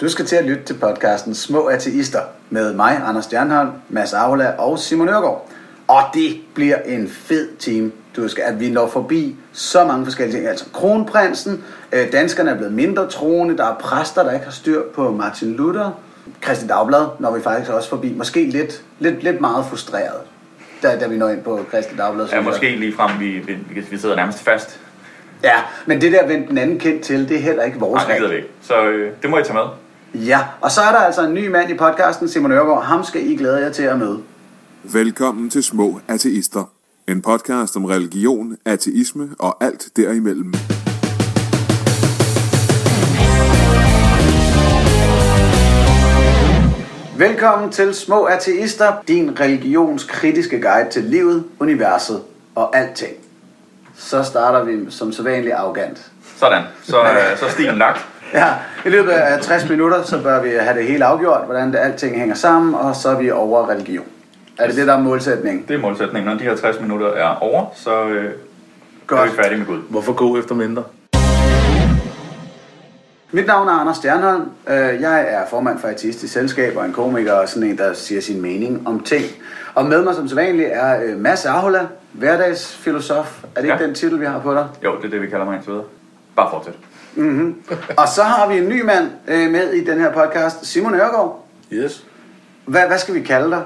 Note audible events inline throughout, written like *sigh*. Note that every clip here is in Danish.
Du skal til at lytte til podcasten Små Ateister med mig, Anders Stjernholm, Mads Aula og Simon Ørgaard. Og det bliver en fed team. Du skal, at vi når forbi så mange forskellige ting. Altså kronprinsen, øh, danskerne er blevet mindre troende, der er præster, der ikke har styr på Martin Luther, Kristi Dagblad, når vi faktisk også forbi. Måske lidt, lidt, lidt meget frustreret, da, da vi når ind på Kristi Dagblad. Ja, måske lige frem, vi, vi, vi sidder nærmest fast. Ja, men det der vendt den anden kendt til, det er heller ikke vores Nej, det gider vi ikke. Så øh, det må I tage med. Ja, og så er der altså en ny mand i podcasten, Simon Ørgaard. Ham skal I glæde jer til at møde. Velkommen til Små Ateister. En podcast om religion, ateisme og alt derimellem. Velkommen til Små Ateister, din religionskritiske guide til livet, universet og alting. Så starter vi som sædvanligt arrogant. Sådan, så, *laughs* øh, så er stilen lagt. Ja, i løbet af 60 minutter, så bør vi have det hele afgjort, hvordan det alting hænger sammen, og så er vi over religion. Er det det, der er målsætningen? Det er målsætningen. Når de her 60 minutter er over, så øh, er Godt. vi færdige med Gud. Hvorfor gå efter mindre? Mit navn er Anders Stjernholm. Øh, Jeg er formand for Ateistisk Selskab og en komiker og sådan en, der siger sin mening om ting. Og med mig som sædvanligt er øh, Mads Ahola, hverdagsfilosof. Er det ikke Ja. den titel, vi har på dig? Jo, det er det, vi kalder mig indtil videre. Bare fortsæt. Og så har vi en ny mand øh, med i den her podcast, Simon Ørgaard. Yes. Hvad, hvad skal vi kalde dig?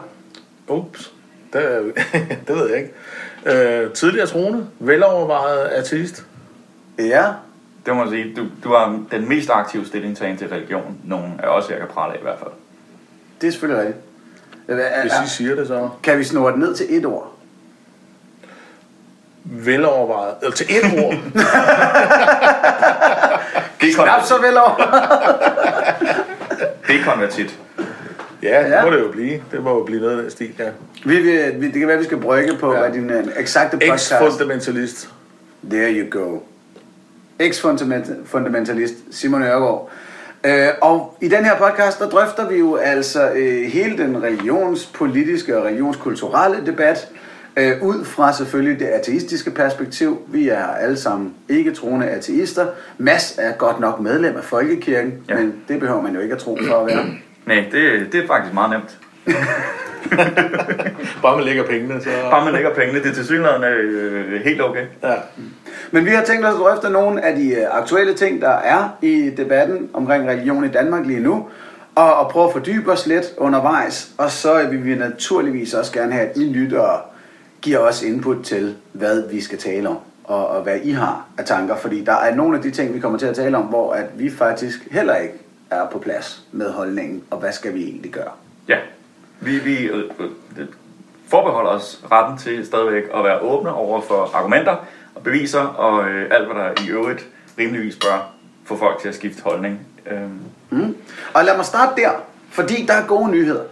Ups. Det, *laughs* det ved jeg ikke. Øh, tidligere troende, velovervejet ateist. Ja, Det må man sige. Du, du har den mest aktive stillingtagen til religion. Nogen af os, jeg kan prale af i hvert fald. det er selvfølgelig rigtigt. Hvis I siger det så. Kan vi snurre det ned til et ord? Velovervejet. Eller til et ord. *laughs* Det er, Knap så vel over. *laughs* det er konvertit. Ja, det Ja. må det jo blive. Det må jo blive noget af den stil, ja. vi, vi, det kan være, vi skal brygge på, ja. Hvad din øh, eksakte podcast... Ex-fundamentalist. There you go. Ex-fundamentalist Simon Ørgaard. Øh, og i den her podcast, der drøfter vi jo altså øh, hele den religionspolitiske og religionskulturelle debat, øh, ud fra selvfølgelig det ateistiske perspektiv. Vi er alle sammen ikke troende ateister. Mads er godt nok medlem af Folkekirken, ja. Men det behøver man jo ikke at tro for at være. *clears throat* Nej, det, det er faktisk meget nemt. *laughs* *laughs* Bare man lægger pengene, så... Bare man lægger pengene. Det er til synligheden øh, helt okay. Ja. Men vi har tænkt os at drøfte nogle af de øh, aktuelle ting, der er i debatten omkring religion i Danmark lige nu, og, og prøve at fordybe os lidt undervejs. Og så vil vi naturligvis også gerne have, at I lyttere giver os input til, hvad vi skal tale om, og, og hvad I har af tanker. Fordi der er nogle af de ting, vi kommer til at tale om, hvor at vi faktisk heller ikke er på plads med holdningen, og hvad skal vi egentlig gøre? Ja. Vi, vi øh, øh, forbeholder os retten til stadigvæk at være åbne over for argumenter og beviser og øh, alt, hvad der i øvrigt rimeligvis bør få folk til at skifte holdning. Øhm, Mm. Og lad mig starte der, fordi der er gode nyheder.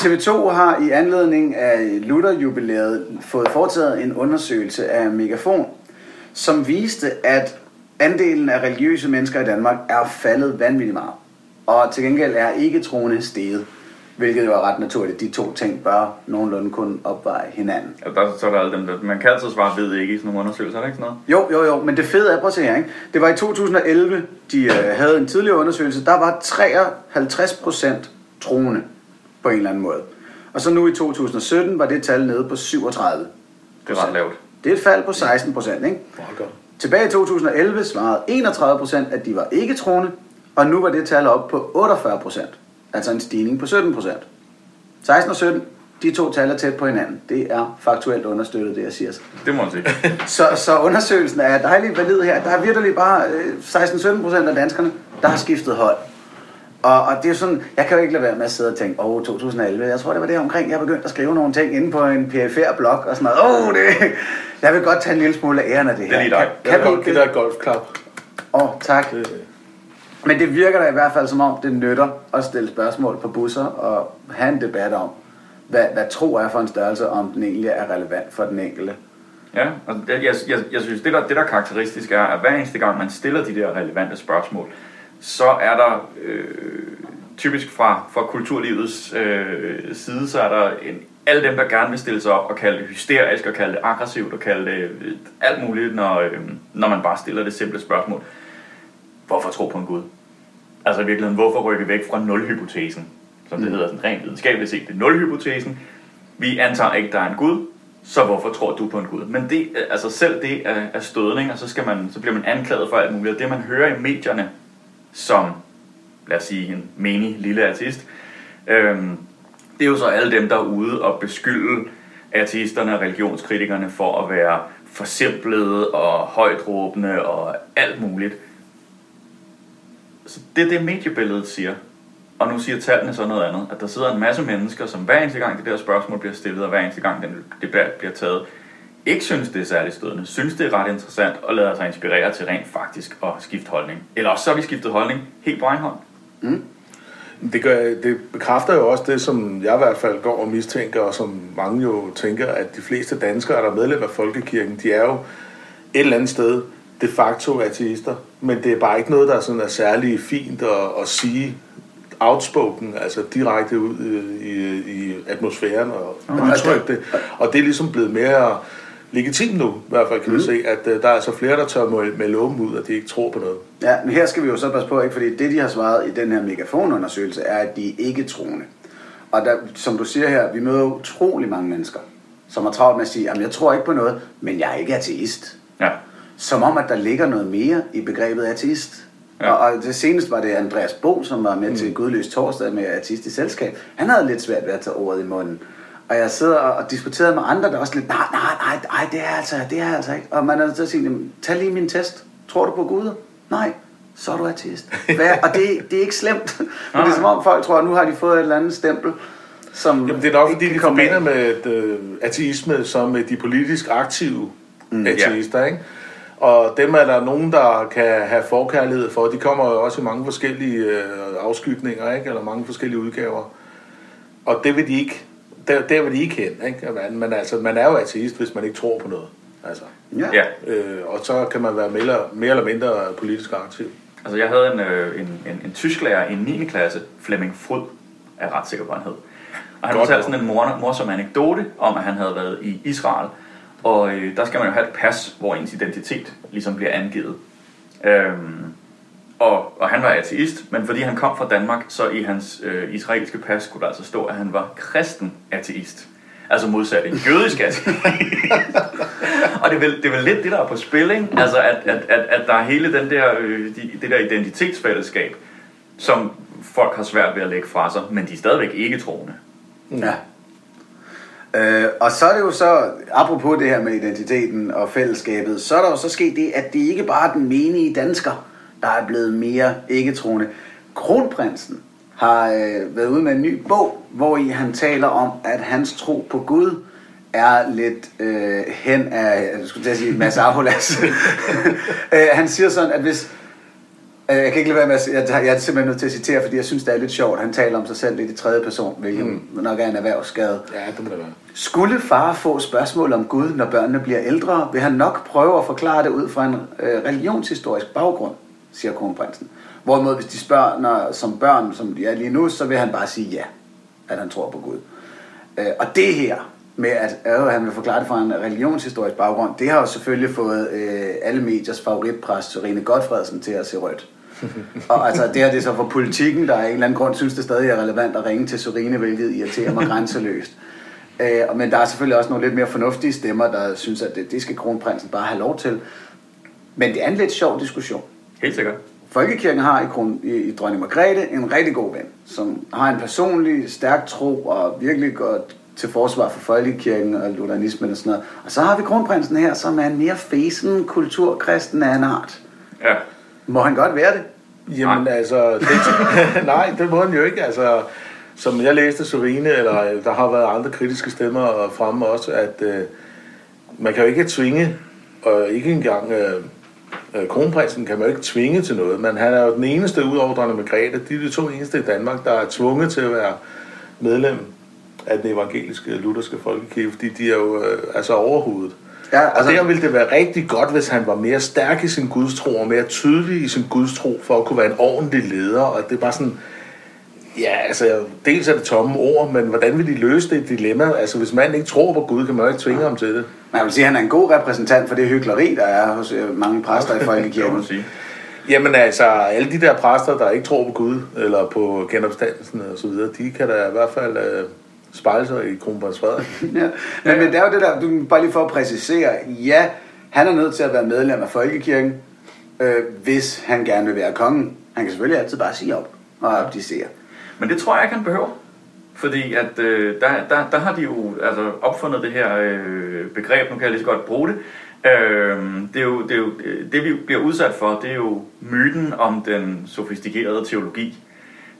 TV2 har i anledning af Luther-jubilæet fået foretaget en undersøgelse af Megafon, som viste, at andelen af religiøse mennesker i Danmark er faldet vanvittigt meget. Og til gengæld er ikke troende steget, hvilket jo er ret naturligt. De to ting bør nogenlunde kunne opveje hinanden. og der, så er der alle dem, der, man kan altid svare ved ikke i sådan nogle undersøgelser, er det ikke sådan noget? Jo, jo, jo, men det fede er, prøv at se her, ikke? Det var i 2011, de øh, havde en tidligere undersøgelse, der var 53% troende på en eller anden måde. Og så nu i 2017 var det tal nede på 37. Det er ret lavt. Det er et fald på 16 procent, ikke? Op. Tilbage i 2011 svarede 31 procent, at de var ikke troende, og nu var det tal op på 48 procent. Altså en stigning på 17 procent. 16 og 17, de to tal er tæt på hinanden. Det er faktuelt understøttet, det jeg siger. Det må man sige. *laughs* Så, så undersøgelsen er dejligt valid her. Der er virkelig bare øh, 16-17 procent af danskerne, der har skiftet hold. Og, og det er sådan, jeg kan jo ikke lade være med at sidde og tænke, åh, oh, 2011, jeg tror det var det omkring, jeg begyndte at skrive nogle ting inde på en perifær blog og sådan noget. Åh, oh, det, jeg vil godt tage en lille smule af æren af det her. er lige dig. Kan, Kan ikke give det? et golfklap? Åh, oh, tak. Det, Men det virker da i hvert fald som om, det nytter at stille spørgsmål på busser og have en debat om, hvad, hvad tro er for en størrelse, om den egentlig er relevant for den enkelte. Ja, og det- jeg, jeg, jeg synes, det der, det der er karakteristisk er, at hver eneste gang man stiller de der relevante spørgsmål, så er der øh, typisk fra, fra kulturlivets øh, side, så er der en, alle dem, der gerne vil stille sig op og kalde det hysterisk, og kalde det aggressivt, og kalde det øh, alt muligt, når, øh, når man bare stiller det simple spørgsmål. Hvorfor tro på en Gud? Altså i virkeligheden, hvorfor rykke væk fra nulhypotesen, som det Mm. hedder sådan rent videnskabeligt set. Det er nulhypotesen. Vi antager ikke, der er en Gud, så hvorfor tror du på en Gud? Men det, altså selv det er, er stødning, og så, skal man, så bliver man anklaget for alt muligt. Og det man hører i medierne, som lad os sige en menig lille artist, øhm, det er jo så alle dem, der er ude og beskylde artisterne og religionskritikerne for at være forsimplede og højtråbende og alt muligt. Så det er det mediebilledet siger. Og nu siger tallene så noget andet, at der sidder en masse mennesker, som hver eneste gang det der spørgsmål bliver stillet, og hver eneste gang den debat bliver taget, ikke synes, det er særlig stødende, synes, det er ret interessant, og lader sig inspirere til rent faktisk at skifte holdning. Eller også så har vi skiftet holdning helt på egen hånd. Det, gør, det bekræfter jo også det, som jeg i hvert fald går og mistænker, og som mange jo tænker, at de fleste danskere, der er medlem af Folkekirken, de er jo et eller andet sted de facto ateister. Men det er bare ikke noget, der sådan er særlig fint at, at sige outspoken, altså direkte ud i, i, i atmosfæren og, og udtrykke det. Og det er ligesom blevet mere legitimt nu, i hvert fald kan vi se, at uh, der er altså flere, der tør melde melde åben ud, at de ikke tror på noget. Ja, men her skal vi jo så passe på, ikke? fordi det, de har svaret i den her megafonundersøgelse, er, at de er ikke troende. Og der, som du siger her, vi møder utrolig mange mennesker, som har travlt med at sige, at jeg tror ikke på noget, men jeg er ikke ateist. Ja. Som om, at der ligger noget mere i begrebet ateist. Ja. Ja. Og, og det seneste var det Andreas Bo, som var med mm. til Gudløs Torsdag med ateist i selskab. Han havde lidt svært ved at tage ordet i munden. Og jeg sidder og, diskuterede med andre, der også lidt, nej, nej, nej, nej, det er altså, det er altså ikke. Og man er nødt til at sige, "Jamen, tag lige min test. Tror du på Gud? Nej, så er du ateist. Hvad? og det, det er ikke slemt. *laughs* Men det er som om folk tror, at nu har de fået et eller andet stempel, som Jamen, det er nok fordi, de forbinder af. med øh, ateisme som med de politisk aktive mm, ja. ateister, ikke? Og dem er der nogen, der kan have forkærlighed for. De kommer jo også i mange forskellige øh, afskygninger, ikke? Eller mange forskellige udgaver. Og det vil de ikke, der, der vil de ikke hen, ikke? Men, altså, man er jo ateist, hvis man ikke tror på noget. Altså, Ja. øh, og så kan man være mere, mere eller mindre politisk aktiv. Altså jeg havde en, øh, en, en, en tysklærer i 9. klasse, Flemming Frud, er ret sikker på, han hed. Og han Godt fortalte sådan en mor, morsom anekdote om, at han havde været i Israel. Og øh, der skal man jo have et pas, hvor ens identitet ligesom bliver angivet. Øhm, og, og han var ateist, men fordi han kom fra Danmark, så i hans øh, israelske pas skulle der altså stå, at han var kristen ateist. Altså modsat en jødisk *laughs* ateist. og det er, vel, det er vel lidt det, der er på spil, ikke? Altså, at, at, at, at der er hele den der, øh, de, det der identitetsfællesskab, som folk har svært ved at lægge fra sig, men de er stadigvæk ikke troende. Ja. Øh, og så er det jo så, apropos det her med identiteten og fællesskabet, så er der jo så sket det, at det ikke bare er den menige dansker, der er blevet mere ikke-troende. Kronprinsen har øh, været ude med en ny bog, hvor i han taler om, at hans tro på Gud er lidt øh, hen af, jeg skulle til at sige, Mads Arhulas. *laughs* øh, han siger sådan, at hvis, Øh, Jeg kan ikke lade være med at jeg, jeg er simpelthen nødt til at citere, fordi jeg synes, det er lidt sjovt. Han taler om sig selv lidt i tredje person, hvilket mm. nok er en erhvervsskade. Ja, det må det være. Skulle far få spørgsmål om Gud, når børnene bliver ældre, vil han nok prøve at forklare det ud fra en øh, religionshistorisk baggrund, siger kronprinsen. Hvorimod, hvis de spørger når, som børn, som de er lige nu, så vil han bare sige ja, at han tror på Gud. Øh, og det her med, at øh, han vil forklare det fra en religionshistorisk baggrund, det har jo selvfølgelig fået øh, alle mediers favoritpræst, Serine Godfredsen, til at se rødt. *laughs* og altså, det her det er så for politikken, der af en eller anden grund synes, det stadig er relevant at ringe til Serine, hvilket irriterer mig *laughs* grænseløst. Øh, men der er selvfølgelig også nogle lidt mere fornuftige stemmer, der synes, at det, det skal kronprinsen bare have lov til. Men det er en lidt sjov diskussion. Helt sikkert. Folkekirken har i, kron, i, i dronning Margrethe en rigtig god ven, som har en personlig, stærk tro og virkelig går til forsvar for folkekirken og lutheranismen og sådan noget. Og så har vi kronprinsen her, som er en mere fesen kulturkristen af en art. Ja. Må han godt være det? Jamen Nej. altså, det, *laughs* nej, det må han jo ikke. Altså, som jeg læste Sorine, eller der har været andre kritiske stemmer fremme også, at øh, man kan jo ikke tvinge, og ikke engang øh, kronprinsen kan man jo ikke tvinge til noget, men han er jo den eneste ud over dronning Margrethe, de er de to eneste i Danmark, der er tvunget til at være medlem af den evangeliske lutherske folkekirke, fordi de er jo øh, altså overhovedet. Ja, Og altså, der ville det være rigtig godt, hvis han var mere stærk i sin gudstro, og mere tydelig i sin gudstro, for at kunne være en ordentlig leder. Og det er bare sådan, ja, altså, dels er det tomme ord, men hvordan vil de løse det dilemma? Altså, hvis manden ikke tror på Gud, kan man jo ikke tvinge ham til det. Man vil sige, at han er en god repræsentant for det hykleri, der er hos øh, mange præster i folkekirken. Jamen altså, alle de der præster, der ikke tror på Gud, eller på genopstandelsen og så videre, de kan da i hvert fald øh, spejle sig i kronprins Frederik. *laughs* Ja. Men, men det er jo det der, du bare lige for at præcisere, ja, han er nødt til at være medlem af Folkekirken, øh, hvis han gerne vil være kongen. Han kan selvfølgelig altid bare sige op og abdicere. Men det tror jeg ikke, han behøver. Fordi at øh, der, der, der har de jo altså, opfundet det her øh, begreb, nu kan jeg lige så godt bruge det. Øh, det, er jo, det, er jo, det vi bliver udsat for, det er jo myten om den sofistikerede teologi.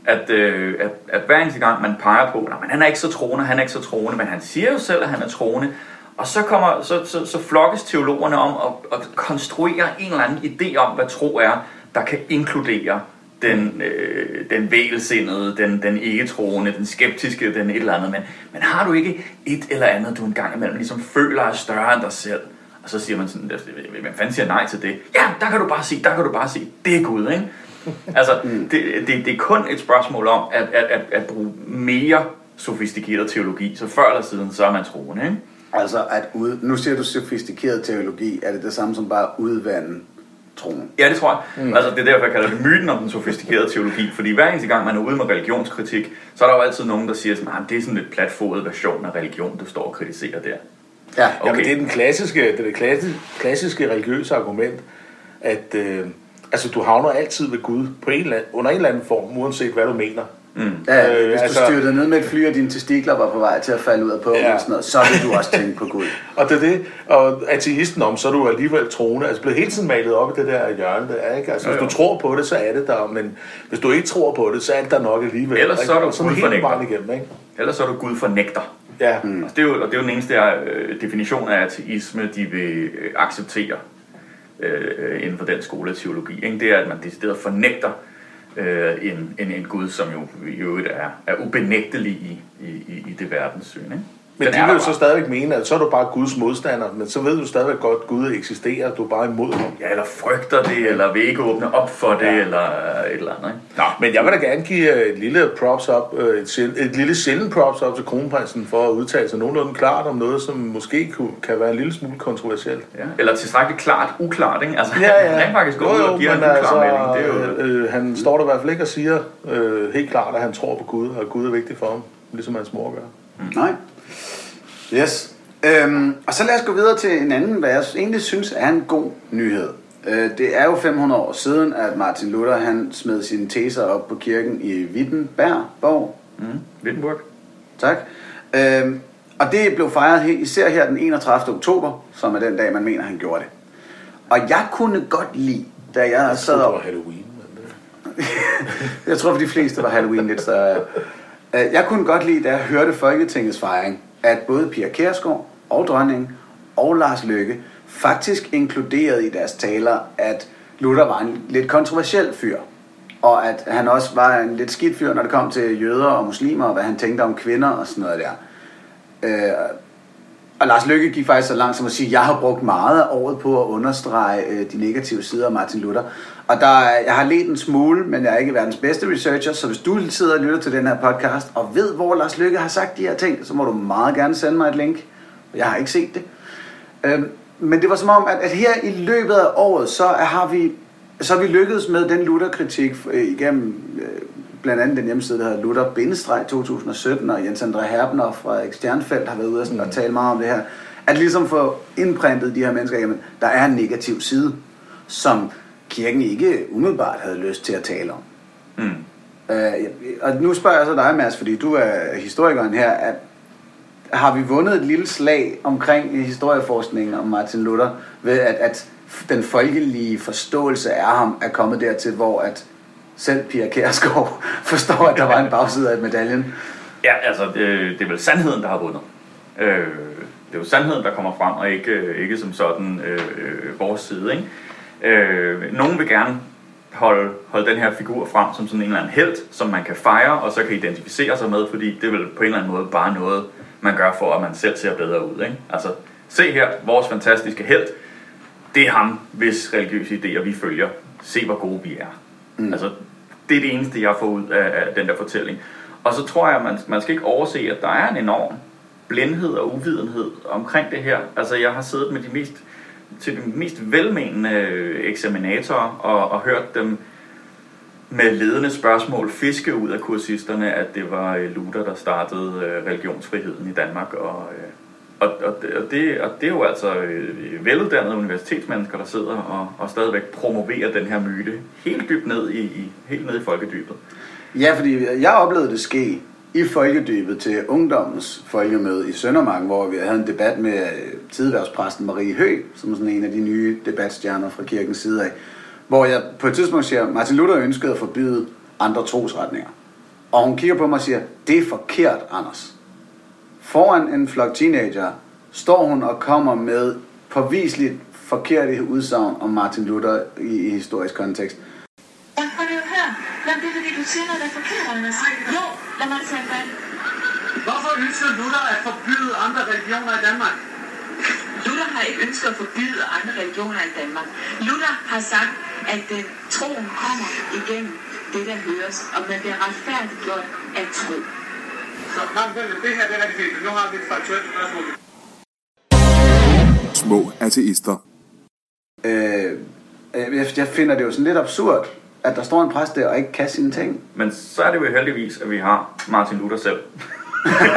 At, øh, at, at hver eneste gang man peger på, at han er ikke så troende, han er ikke så troende, men han siger jo selv, at han er troende. Og så, kommer, så, så, så flokkes teologerne om at, at konstruere en eller anden idé om, hvad tro er, der kan inkludere den, øh, den vælsindede, den, den ikke-troende, den skeptiske, den et eller andet. Men, men har du ikke et eller andet, du en gang imellem ligesom føler er større end dig selv? Og så siger man sådan, hvem fanden siger nej til det? Ja, der kan du bare sige, der kan du bare sige, det er Gud, ikke? *laughs* Altså, det, det, det er kun et spørgsmål om at, at, at, at bruge mere sofistikeret teologi, så før eller siden, så er man troende, ikke? Altså, at ud, nu siger du sofistikeret teologi, er det det samme som bare udvande troen? Ja, det tror jeg. Mm. Altså, det er derfor, jeg kalder det myten om den sofistikerede teologi. Fordi hver eneste gang, man er ude med religionskritik, så er der jo altid nogen, der siger, at det er sådan lidt platfodet version af religion, du står og kritiserer der. Ja, okay. Jamen, det er den klassiske, det er det klassiske, klassiske religiøse argument, at øh, altså, du havner altid ved Gud på en eller anden, under en eller anden form, uanset hvad du mener. Mm. Ja, øh, hvis altså, du styrte ned med et fly, og dine testikler var på vej til at falde ud af på, ja. og sådan noget, så vil du også tænke på Gud. *laughs* og det er det, og ateisten om, så er du alligevel troende, altså blevet hele tiden malet op i det der hjørne, der, ikke? Altså, hvis du tror på det, så er det der, men hvis du ikke tror på det, så er det der nok alligevel. Ellers så er du Gud fornægter. Igennem, ikke? Ellers så er du Gud fornægter. Ja. Mm. Altså, det, er jo, og det er jo den eneste der, øh, definition af ateisme, de vil øh, acceptere øh, inden for den skole af teologi. Ikke? Det er, at man decideret fornægter øh, en, en, en Gud, som jo i øvrigt er, er ubenægtelig i, i, i det verdenssyn. Ikke? Men Den de vil jo så stadigvæk mene, at så er du bare Guds modstander, men så ved du stadigvæk godt, at Gud eksisterer, du er bare imod ham. Ja, eller frygter det, eller vil ikke åbne op for det, ja. eller et eller andet. Ikke? Nå, men jeg vil da gerne give et lille props op, et, et lille sjældent props op til kronprinsen for at udtale sig nogenlunde klart om noget, som måske kunne, kan være en lille smule kontroversielt. Ja. Eller tilstrækkeligt klart, uklart, ikke? Altså, ja, ja. *laughs* han er faktisk gået ud og giver en uklar altså, melding. Det er jo... øh, han står der i hvert fald ikke og siger øh, helt klart, at han tror på Gud, og Gud er vigtig for ham, ligesom hans mor gør. Mm. Nej. Yes. Øhm, og så lad os gå videre til en anden, hvad jeg egentlig synes er en god nyhed. Øh, det er jo 500 år siden, at Martin Luther han smed sine teser op på kirken i Wittenberg. Mm. Wittenberg. Tak. Øhm, og det blev fejret her, især her den 31. oktober, som er den dag, man mener, han gjorde det. Og jeg kunne godt lide, da jeg, jeg sad op... Halloween. Men *laughs* jeg tror for de fleste var Halloween lidt, så... Øh, jeg kunne godt lide, da jeg hørte Folketingets fejring, at både Pia Kærsgaard og dronningen og Lars Løkke faktisk inkluderede i deres taler, at Luther var en lidt kontroversiel fyr. Og at han også var en lidt skidt fyr, når det kom til jøder og muslimer, og hvad han tænkte om kvinder og sådan noget der. Øh, og Lars Lykke gik faktisk så langt som at sige, at jeg har brugt meget af året på at understrege øh, de negative sider af Martin Luther. Og der, jeg har let en smule, men jeg er ikke verdens bedste researcher, så hvis du sidder og lytter til den her podcast og ved, hvor Lars Lykke har sagt de her ting, så må du meget gerne sende mig et link. Jeg har ikke set det. Øh, men det var som om, at, at her i løbet af året, så har vi, så har vi lykkedes med den Luther-kritik øh, igennem øh, blandt andet den hjemmeside, der hedder Luther 2017, og Jens André Herbner og Frederik Stjernfeldt har været ude og, sådan, og tale meget om det her. At ligesom få indprintet de her mennesker, jamen, der er en negativ side, som kirken ikke umiddelbart havde lyst til at tale om. Mm. Øh, og nu spørger jeg så dig, Mads, fordi du er historikeren her, at har vi vundet et lille slag omkring historieforskningen om Martin Luther, ved at, at den folkelige forståelse af ham er kommet dertil, hvor at selv Pia Kærsgaard *laughs* forstår, at der var en bagside af medaljen. Ja, altså, det, det er vel sandheden, der har vundet. Øh, det er jo sandheden, der kommer frem, og ikke, ikke som sådan øh, vores side. Ikke? Øh, nogen vil gerne holde, holde den her figur frem som sådan en eller anden held, som man kan fejre, og så kan identificere sig med, fordi det er vel på en eller anden måde bare noget, man gør for, at man selv ser bedre ud. Ikke? Altså, se her, vores fantastiske held, det er ham, hvis religiøse idéer vi følger. Se, hvor gode vi er. Mm. Altså, det er det eneste, jeg får ud af, af den der fortælling. Og så tror jeg, at man, man skal ikke overse, at der er en enorm blindhed og uvidenhed omkring det her. Altså, jeg har siddet med de mest til de mest velmenende øh, eksaminatorer og, og hørt dem med ledende spørgsmål fiske ud af kursisterne, at det var øh, Luther, der startede øh, religionsfriheden i Danmark. Og, øh, og, og, og, det, og det er jo altså øh, veluddannede universitetsmennesker, der sidder og, og stadigvæk promoverer den her myte helt dybt ned i, i, helt ned i folkedybet. Ja, fordi jeg oplevede det ske i folkedybet til ungdommens folkemøde i Søndermarken, hvor vi havde en debat med øh, tidværspræsten Marie Hø, som er sådan en af de nye debatstjerner fra kirkens side af, hvor jeg på et tidspunkt siger, Martin Luther ønskede at forbyde andre trosretninger. Og hun kigger på mig og siger, det er forkert, Anders. Foran en flok teenager står hun og kommer med påviseligt forkerte udsagn om Martin Luther i, i historisk kontekst. Ja, prøv lige at høre. Jamen, det er fordi, du siger noget, der er forkert, Anders. Jo, lad mig tage fat. Hvorfor ønsker Luther at forbyde andre religioner i Danmark? Luther har ikke ønsket at forbyde andre religioner i Danmark. Luther har sagt, at øh, troen kommer igennem det, der høres, og man bliver retfærdiggjort af tro. Så men det her det er rigtig fint. Nu har vi et faktuelt spørgsmål. Små ateister. Øh, øh, jeg, jeg finder det jo sådan lidt absurd, at der står en præst der og ikke kan sine ting. Men så er det jo heldigvis, at vi har Martin Luther selv.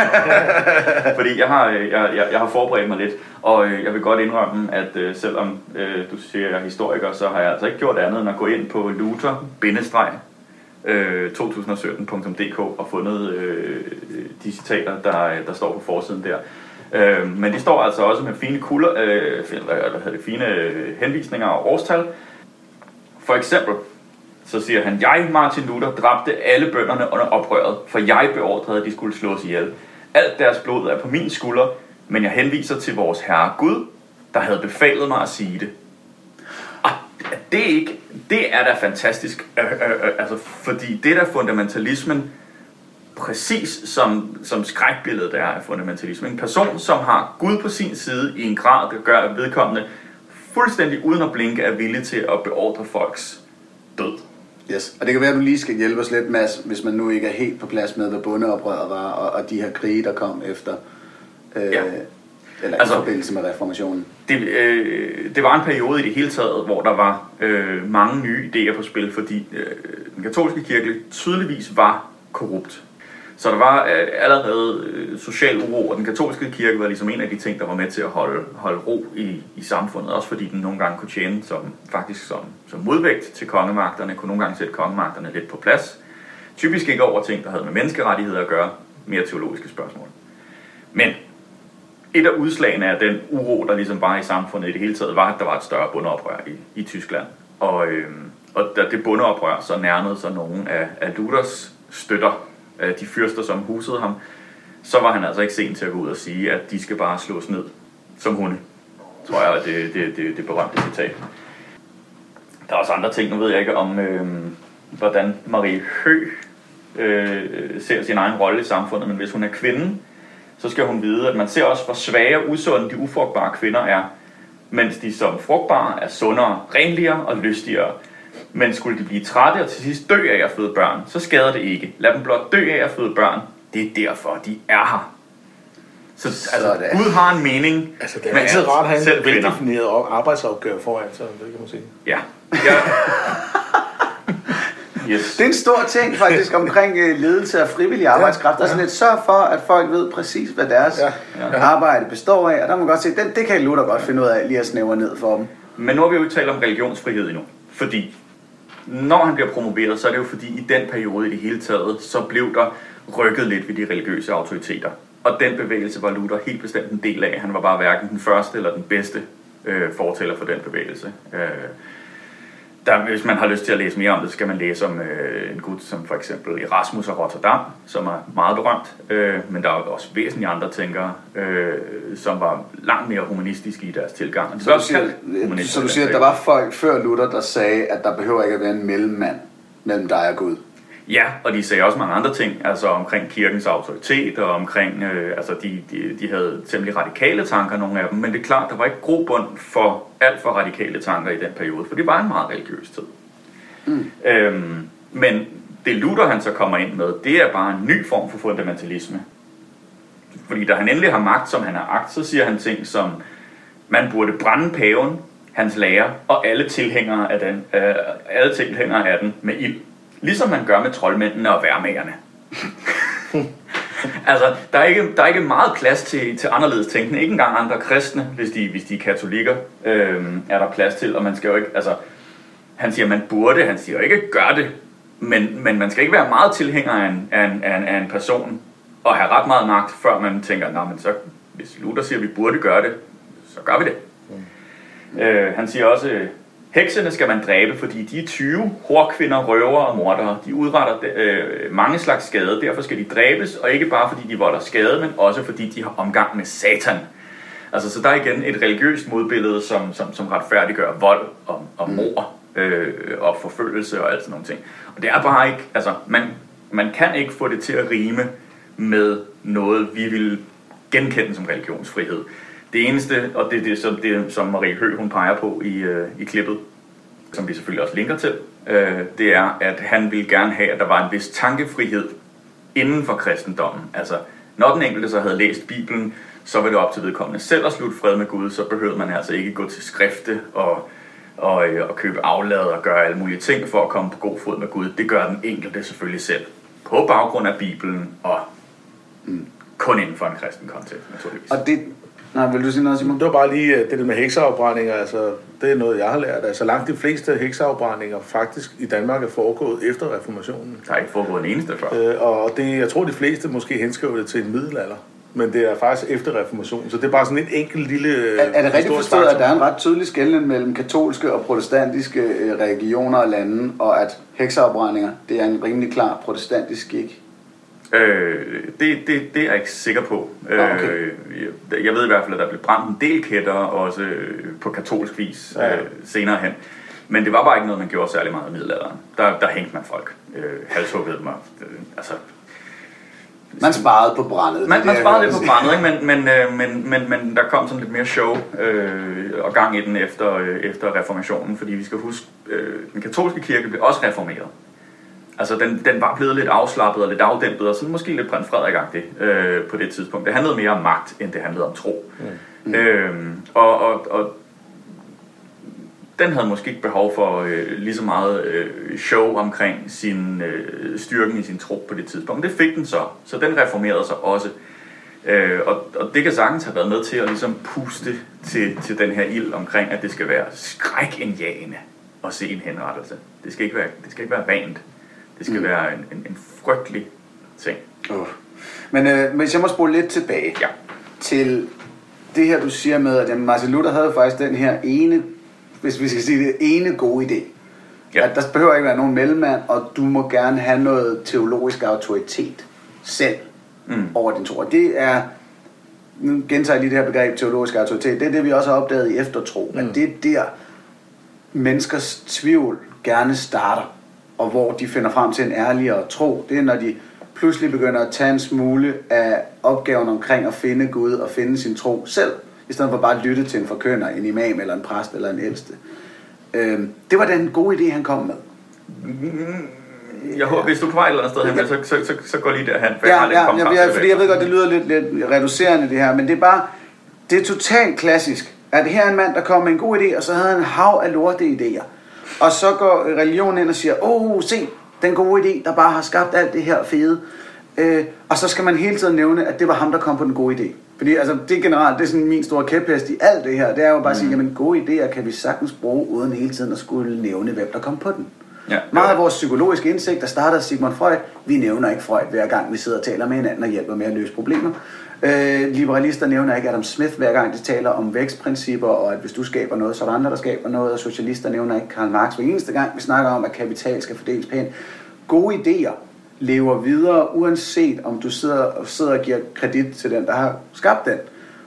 *laughs* Fordi jeg har, øh, jeg, jeg, jeg har forberedt mig lidt, og øh, jeg vil godt indrømme, at selvom øh, du siger, at jeg er historiker, så har jeg altså ikke gjort andet end at gå ind på Øh, luther-2017.dk og fundet øh, de citater, der, der står på forsiden der. Øh, men de står altså også med fine, kulder, øh, hvad hedder det, fine øh, henvisninger og årstal. For eksempel, så siger han, jeg, Martin Luther, dræbte alle bønderne under oprøret, for jeg beordrede, at de skulle slås ihjel. Alt deres blod er på min skulder, men jeg henviser til vores Herre Gud, der havde befalet mig at sige det. Det er, ikke, det er da fantastisk, øh, øh, øh, altså, fordi det der fundamentalismen, præcis som, som skrækbilledet er af fundamentalismen. En person, som har Gud på sin side i en grad, der gør at vedkommende fuldstændig uden at blinke er villig til at beordre folks død. Yes. Og det kan være, at du lige skal hjælpe os lidt, Mads, hvis man nu ikke er helt på plads med, hvad bundeoprøret var, og, og de her krige, der kom efter, øh, Ja. Eller Altså- i forbindelse med reformationen. Det, øh, det var en periode i det hele taget, hvor der var øh, mange nye idéer på spil, fordi øh, den katolske kirke tydeligvis var korrupt. Så der var øh, allerede øh, social uro, og den katolske kirke var ligesom en af de ting, der var med til at holde, holde ro i, i samfundet, også fordi den nogle gange kunne tjene som, faktisk som, som modvægt til kongemagterne, kunne nogle gange sætte kongemagterne lidt på plads. Typisk ikke over ting, der havde med menneskerettigheder at gøre, mere teologiske spørgsmål. Men et af udslagene af den uro, der ligesom var i samfundet i det hele taget, var, at der var et større bundeoprør i, i Tyskland. Og, øh, og da det bundeoprør så nærmede sig nogle af, af Luthers støtter, af de fyrster, som husede ham, så var han altså ikke sent til at gå ud og sige, at de skal bare slås ned som hunde. Tror jeg, at det, det, det, det berømte citat. Der er også andre ting, nu ved jeg ikke om, øh, hvordan Marie Hø øh, ser sin egen rolle i samfundet, men hvis hun er kvinde, så skal hun vide, at man ser også, hvor svage og usunde de ufrugtbare kvinder er, mens de som frugtbare er sundere, renligere og lystigere. Men skulle de blive trætte og til sidst dø af at føde børn, så skader det ikke. Lad dem blot dø af at føde børn. Det er derfor, de er her. Så altså, Sådan. Gud har en mening. Altså, det er altid alt, rart at have en veldefineret op- arbejdsopgave foran sig, det kan man sige. Ja. ja. *laughs* Yes. Det er en stor ting faktisk *laughs* omkring øh, ledelse af frivillig arbejdskraft. Der er sådan lidt sørg for, at folk ved præcis, hvad deres Ja, ja. arbejde består af. Og der må man godt se, den, det kan Luther godt finde ud af lige at snævre ned for dem. Men nu har vi jo ikke talt om religionsfrihed endnu. Fordi når han bliver promoveret, så er det jo fordi i den periode i det hele taget, så blev der rykket lidt ved de religiøse autoriteter. Og den bevægelse var Luther helt bestemt en del af. Han var bare hverken den første eller den bedste øh, fortæller for den bevægelse. Øh, der, hvis man har lyst til at læse mere om det, så skal man læse om øh, en gut som for eksempel Erasmus af Rotterdam, som er meget berømt. Øh, men der er også væsentlige andre tænkere, øh, som var langt mere humanistiske i deres tilgang. Og Så var du siger, så du siger, at der var folk før Luther, der sagde, at der behøver ikke at være en mellemmand mellem dig og Gud. Ja, og de sagde også mange andre ting, altså omkring kirkens autoritet, og omkring, øh, altså de, de, de havde temmelig radikale tanker, nogle af dem, men det er klart, der var ikke grobund for alt for radikale tanker i den periode, for det var en meget religiøs tid. Mm. Øhm, men det Luther han så kommer ind med, det er bare en ny form for fundamentalisme. Fordi da han endelig har magt, som han har agt, så siger han ting som, man burde brænde paven, hans lærer og alle tilhængere af den, øh, alle tilhængere af den med ild. Ligesom man gør med troldmændene og værmagerne. *laughs* altså, der er, ikke, der er ikke meget plads til, til anderledes tænkende. Ikke engang andre kristne, hvis de, hvis de er katolikker, øh, er der plads til. Og man skal jo ikke, altså, han siger, man burde, han siger ikke, gør det. Men, men man skal ikke være meget tilhænger af en, af en, af en, af en person og have ret meget magt, før man tænker, nej, men så, hvis Luther siger, at vi burde gøre det, så gør vi det. Mm. Øh, han siger også, heksene skal man dræbe, fordi de er 20 hårkvinder, røver og mordere. De udretter øh, mange slags skade, derfor skal de dræbes, og ikke bare fordi de volder skade, men også fordi de har omgang med satan. Altså, så der er igen et religiøst modbillede, som, som, som retfærdiggør vold og, og mor øh, og forfølgelse og alt sådan nogle ting. Og det er bare ikke, altså, man, man kan ikke få det til at rime med noget, vi vil genkende som religionsfrihed. Det eneste, og det er det, som, det, som Marie Høgh hun peger på i, øh, i klippet, som vi selvfølgelig også linker til, øh, det er, at han ville gerne have, at der var en vis tankefrihed inden for kristendommen. Altså, når den enkelte så havde læst Bibelen, så var det op til vedkommende selv at slutte fred med Gud, så behøvede man altså ikke gå til skrifte og, og, øh, og købe aflad og gøre alle mulige ting for at komme på god fod med Gud. Det gør den enkelte selvfølgelig selv. På baggrund af Bibelen og mm. kun inden for en kristen kontekst, naturligvis. Og det, Nej, vil du sige noget, Simon? Det var bare lige øh, det der med hekseafbrændinger, altså det er noget, jeg har lært. Altså langt de fleste hekseafbrændinger faktisk i Danmark er foregået efter reformationen. Der er ikke foregået en eneste før. Øh, og det, jeg tror, de fleste måske henskriver det til en middelalder. Men det er faktisk efter reformationen, så det er bare sådan en enkelt lille... Er, er det rigtigt forstået, at der er en ret tydelig skældning mellem katolske og protestantiske øh, regioner og lande, og at hekseafbrændinger, det er en rimelig klar protestantisk skik? Øh, det, det, det er jeg ikke sikker på. Ah, okay. øh, jeg, jeg ved i hvert fald, at der blev brændt en del kætter, også øh, på katolsk vis ja. Øh, senere hen. Men det var bare ikke noget, man gjorde særlig meget i middelalderen. Der, der hængte man folk. Øh, halshuggede dem. Øh, altså, man sparede på brændet. Man, man sparede lidt på brændet, ikke? Men, men, øh, men, men, men der kom sådan lidt mere show øh, og gang i den efter, øh, efter reformationen, fordi vi skal huske, øh, den katolske kirke blev også reformeret. Altså, den, den var blevet lidt afslappet og lidt afdæmpet, og sådan måske lidt prins frederik øh, på det tidspunkt. Det handlede mere om magt, end det handlede om tro. Mm. Øh, og, og, og den havde måske ikke behov for øh, lige så meget øh, show omkring sin øh, styrken i sin tro på det tidspunkt. Det fik den så, så den reformerede sig også. Øh, og, og det kan sagtens have været med til at ligesom puste til, til den her ild omkring, at det skal være skrækindjagende at se en henrettelse. Det skal ikke være, det skal ikke være vant. Det skal mm. være en, en, en frygtelig ting. Uh. Men øh, hvis jeg må spole lidt tilbage ja. til det her, du siger med, at Martin Luther havde faktisk den her ene, hvis vi skal sige det, ene gode idé. Ja. At der behøver ikke være nogen mellemmand, og du må gerne have noget teologisk autoritet selv mm. over din tro. Og det er, nu gentager jeg lige det her begreb teologisk autoritet, det er det, vi også har opdaget i eftertro, mm. at det er der, menneskers tvivl gerne starter og hvor de finder frem til en ærligere tro, det er, når de pludselig begynder at tage en smule af opgaven omkring at finde Gud og finde sin tro selv, i stedet for bare at lytte til en forkønner, en imam eller en præst eller en ældste. Øhm, det var den gode idé, han kom med. Jeg håber, hvis du er på vej et eller andet sted hen, så, så, så, så gå lige derhen. For ja, jeg ja, ja, ja, fordi jeg ved godt, det lyder lidt, lidt reducerende det her, men det er bare, det er totalt klassisk, at her er en mand, der kom med en god idé, og så havde han en hav af lorte idéer. Og så går religionen ind og siger, åh, oh, se, den gode idé, der bare har skabt alt det her fede. Øh, og så skal man hele tiden nævne, at det var ham, der kom på den gode idé. Fordi altså, det er generelt, det er sådan min store kæphest i alt det her, det er jo bare at sige, mm. jamen gode idéer kan vi sagtens bruge, uden hele tiden at skulle nævne, hvem der kom på den. Ja. Meget af vores psykologiske indsigt, der starter Sigmund Freud, vi nævner ikke Freud hver gang, vi sidder og taler med hinanden og hjælper med at løse problemer. Øh, liberalister nævner ikke Adam Smith hver gang de taler om vækstprincipper, og at hvis du skaber noget, så er der andre, der skaber noget, og socialister nævner ikke Karl Marx hver eneste gang, vi snakker om, at kapital skal fordeles pænt. Gode idéer lever videre, uanset om du sidder, og, sidder og giver kredit til den, der har skabt den.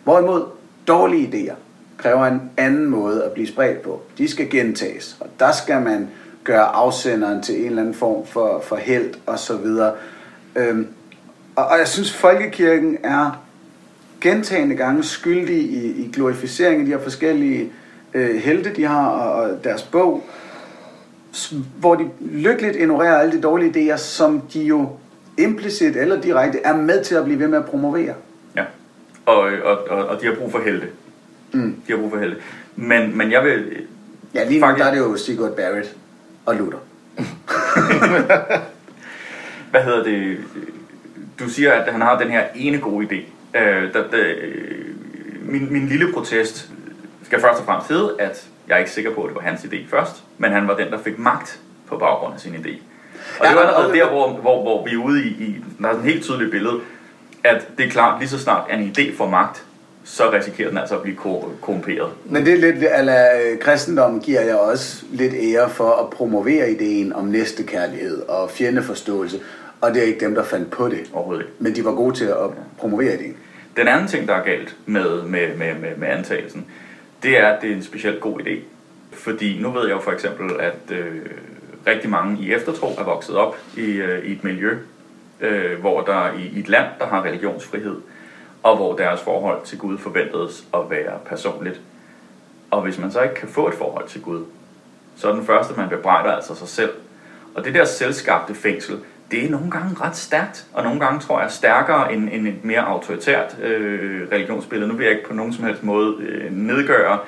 Hvorimod dårlige idéer kræver en anden måde at blive spredt på. De skal gentages, og der skal man gøre afsenderen til en eller anden form for, for held og så videre. Øhm, og, og jeg synes, folkekirken er gentagende gange skyldige i, i glorificering af de her forskellige øh, helte, de har, og, og deres bog, hvor de lykkeligt ignorerer alle de dårlige idéer, som de jo implicit eller direkte er med til at blive ved med at promovere. Ja, og, og, og, og de har brug for helte. Mm. De har brug for helte. Men, men jeg vil... Ja, lige nu Faktisk- der er det jo Sigurd Barrett og Luther. *laughs* Hvad hedder det? Du siger, at han har den her ene gode idé. Øh, der, der, øh, min, min lille protest skal først og fremmest hedde, at jeg er ikke sikker på, at det var hans idé først, men han var den, der fik magt på baggrund af sin idé. Og Ja, det var allerede der, hvor, hvor, hvor vi er ude i, i, der er et helt tydeligt billede, at det er klart, lige så snart en idé får magt, så risikerer den altså at blive ko- korrumperet. Men det er lidt, eller kristendommen giver jeg også lidt ære for at promovere ideen om næstekærlighed og fjendeforståelse, og det er ikke dem, der fandt på det. Overhovedet ikke. Men de var gode til at promovere ideen. Den anden ting, der er galt med, med, med, med, med antagelsen, det er, at det er en specielt god idé. Fordi nu ved jeg jo for eksempel, at øh, rigtig mange i eftertro er vokset op i, øh, i et miljø, øh, hvor der i, i et land, der har religionsfrihed, og hvor deres forhold til Gud forventedes at være personligt. Og hvis man så ikke kan få et forhold til Gud, så er den første, man bebrejder altså sig selv. Og det der selvskabte fængsel, det er nogle gange ret stærkt, og nogle gange tror jeg stærkere end, end et mere autoritært øh, religionsbillede. Nu vil jeg ikke på nogen som helst måde øh, nedgøre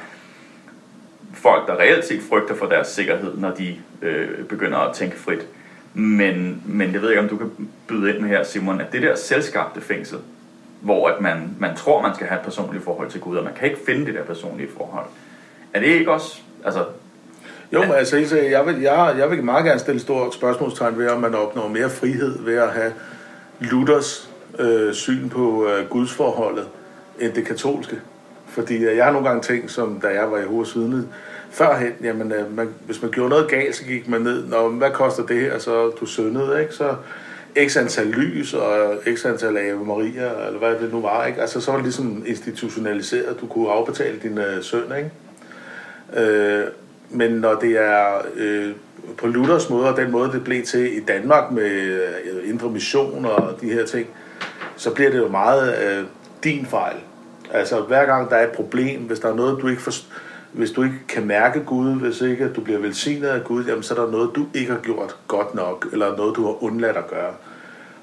folk, der reelt set frygter for deres sikkerhed, når de øh, begynder at tænke frit. Men, men jeg ved ikke, om du kan byde ind med her, Simon, at det der selskabte fængsel, hvor at man, man tror, man skal have et personligt forhold til Gud, og man kan ikke finde det der personlige forhold. Er det ikke også, altså, jo, men altså, jeg vil, jeg, jeg vil meget gerne stille store spørgsmålstegn ved, om man opnår mere frihed ved at have Luthers øh, syn på øh, gudsforholdet end det katolske. Fordi øh, jeg har nogle gange tænkt, som da jeg var i Jehovas vidne, førhen, jamen, øh, man, hvis man gjorde noget galt, så gik man ned, Nå, hvad koster det her, så du syndede, ikke? Så x antal lys og x antal Ave Maria, eller hvad det nu var, ikke? Altså, så var det ligesom institutionaliseret, du kunne afbetale din øh, søn, ikke? Øh, men når det er øh, på Luthers måde, og den måde, det blev til i Danmark med øh, indre mission og de her ting, så bliver det jo meget øh, din fejl. Altså hver gang der er et problem, hvis der er noget, du ikke forst- hvis du ikke kan mærke Gud, hvis ikke du bliver velsignet af Gud, jamen så er der noget, du ikke har gjort godt nok, eller noget, du har undladt at gøre.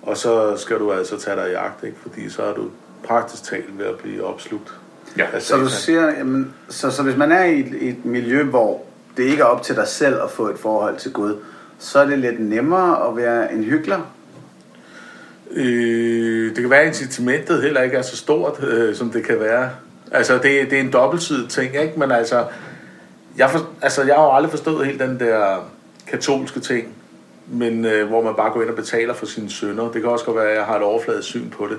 Og så skal du altså tage dig i agt, ikke? fordi så er du praktisk talt ved at blive opslugt. Ja, Så du siger, jamen, så, så hvis man er i et, i et miljø, hvor det ikke er op til dig selv at få et forhold til Gud, så er det lidt nemmere at være en hyggelig. Øh, det kan være, at incitamentet heller ikke er så stort, øh, som det kan være. Altså, det, det er en dobbeltsidig ting, ikke? Men altså jeg, for, altså, jeg har jo aldrig forstået helt den der katolske ting, men øh, hvor man bare går ind og betaler for sine sønner. Det kan også godt være, at jeg har et overfladisk syn på det.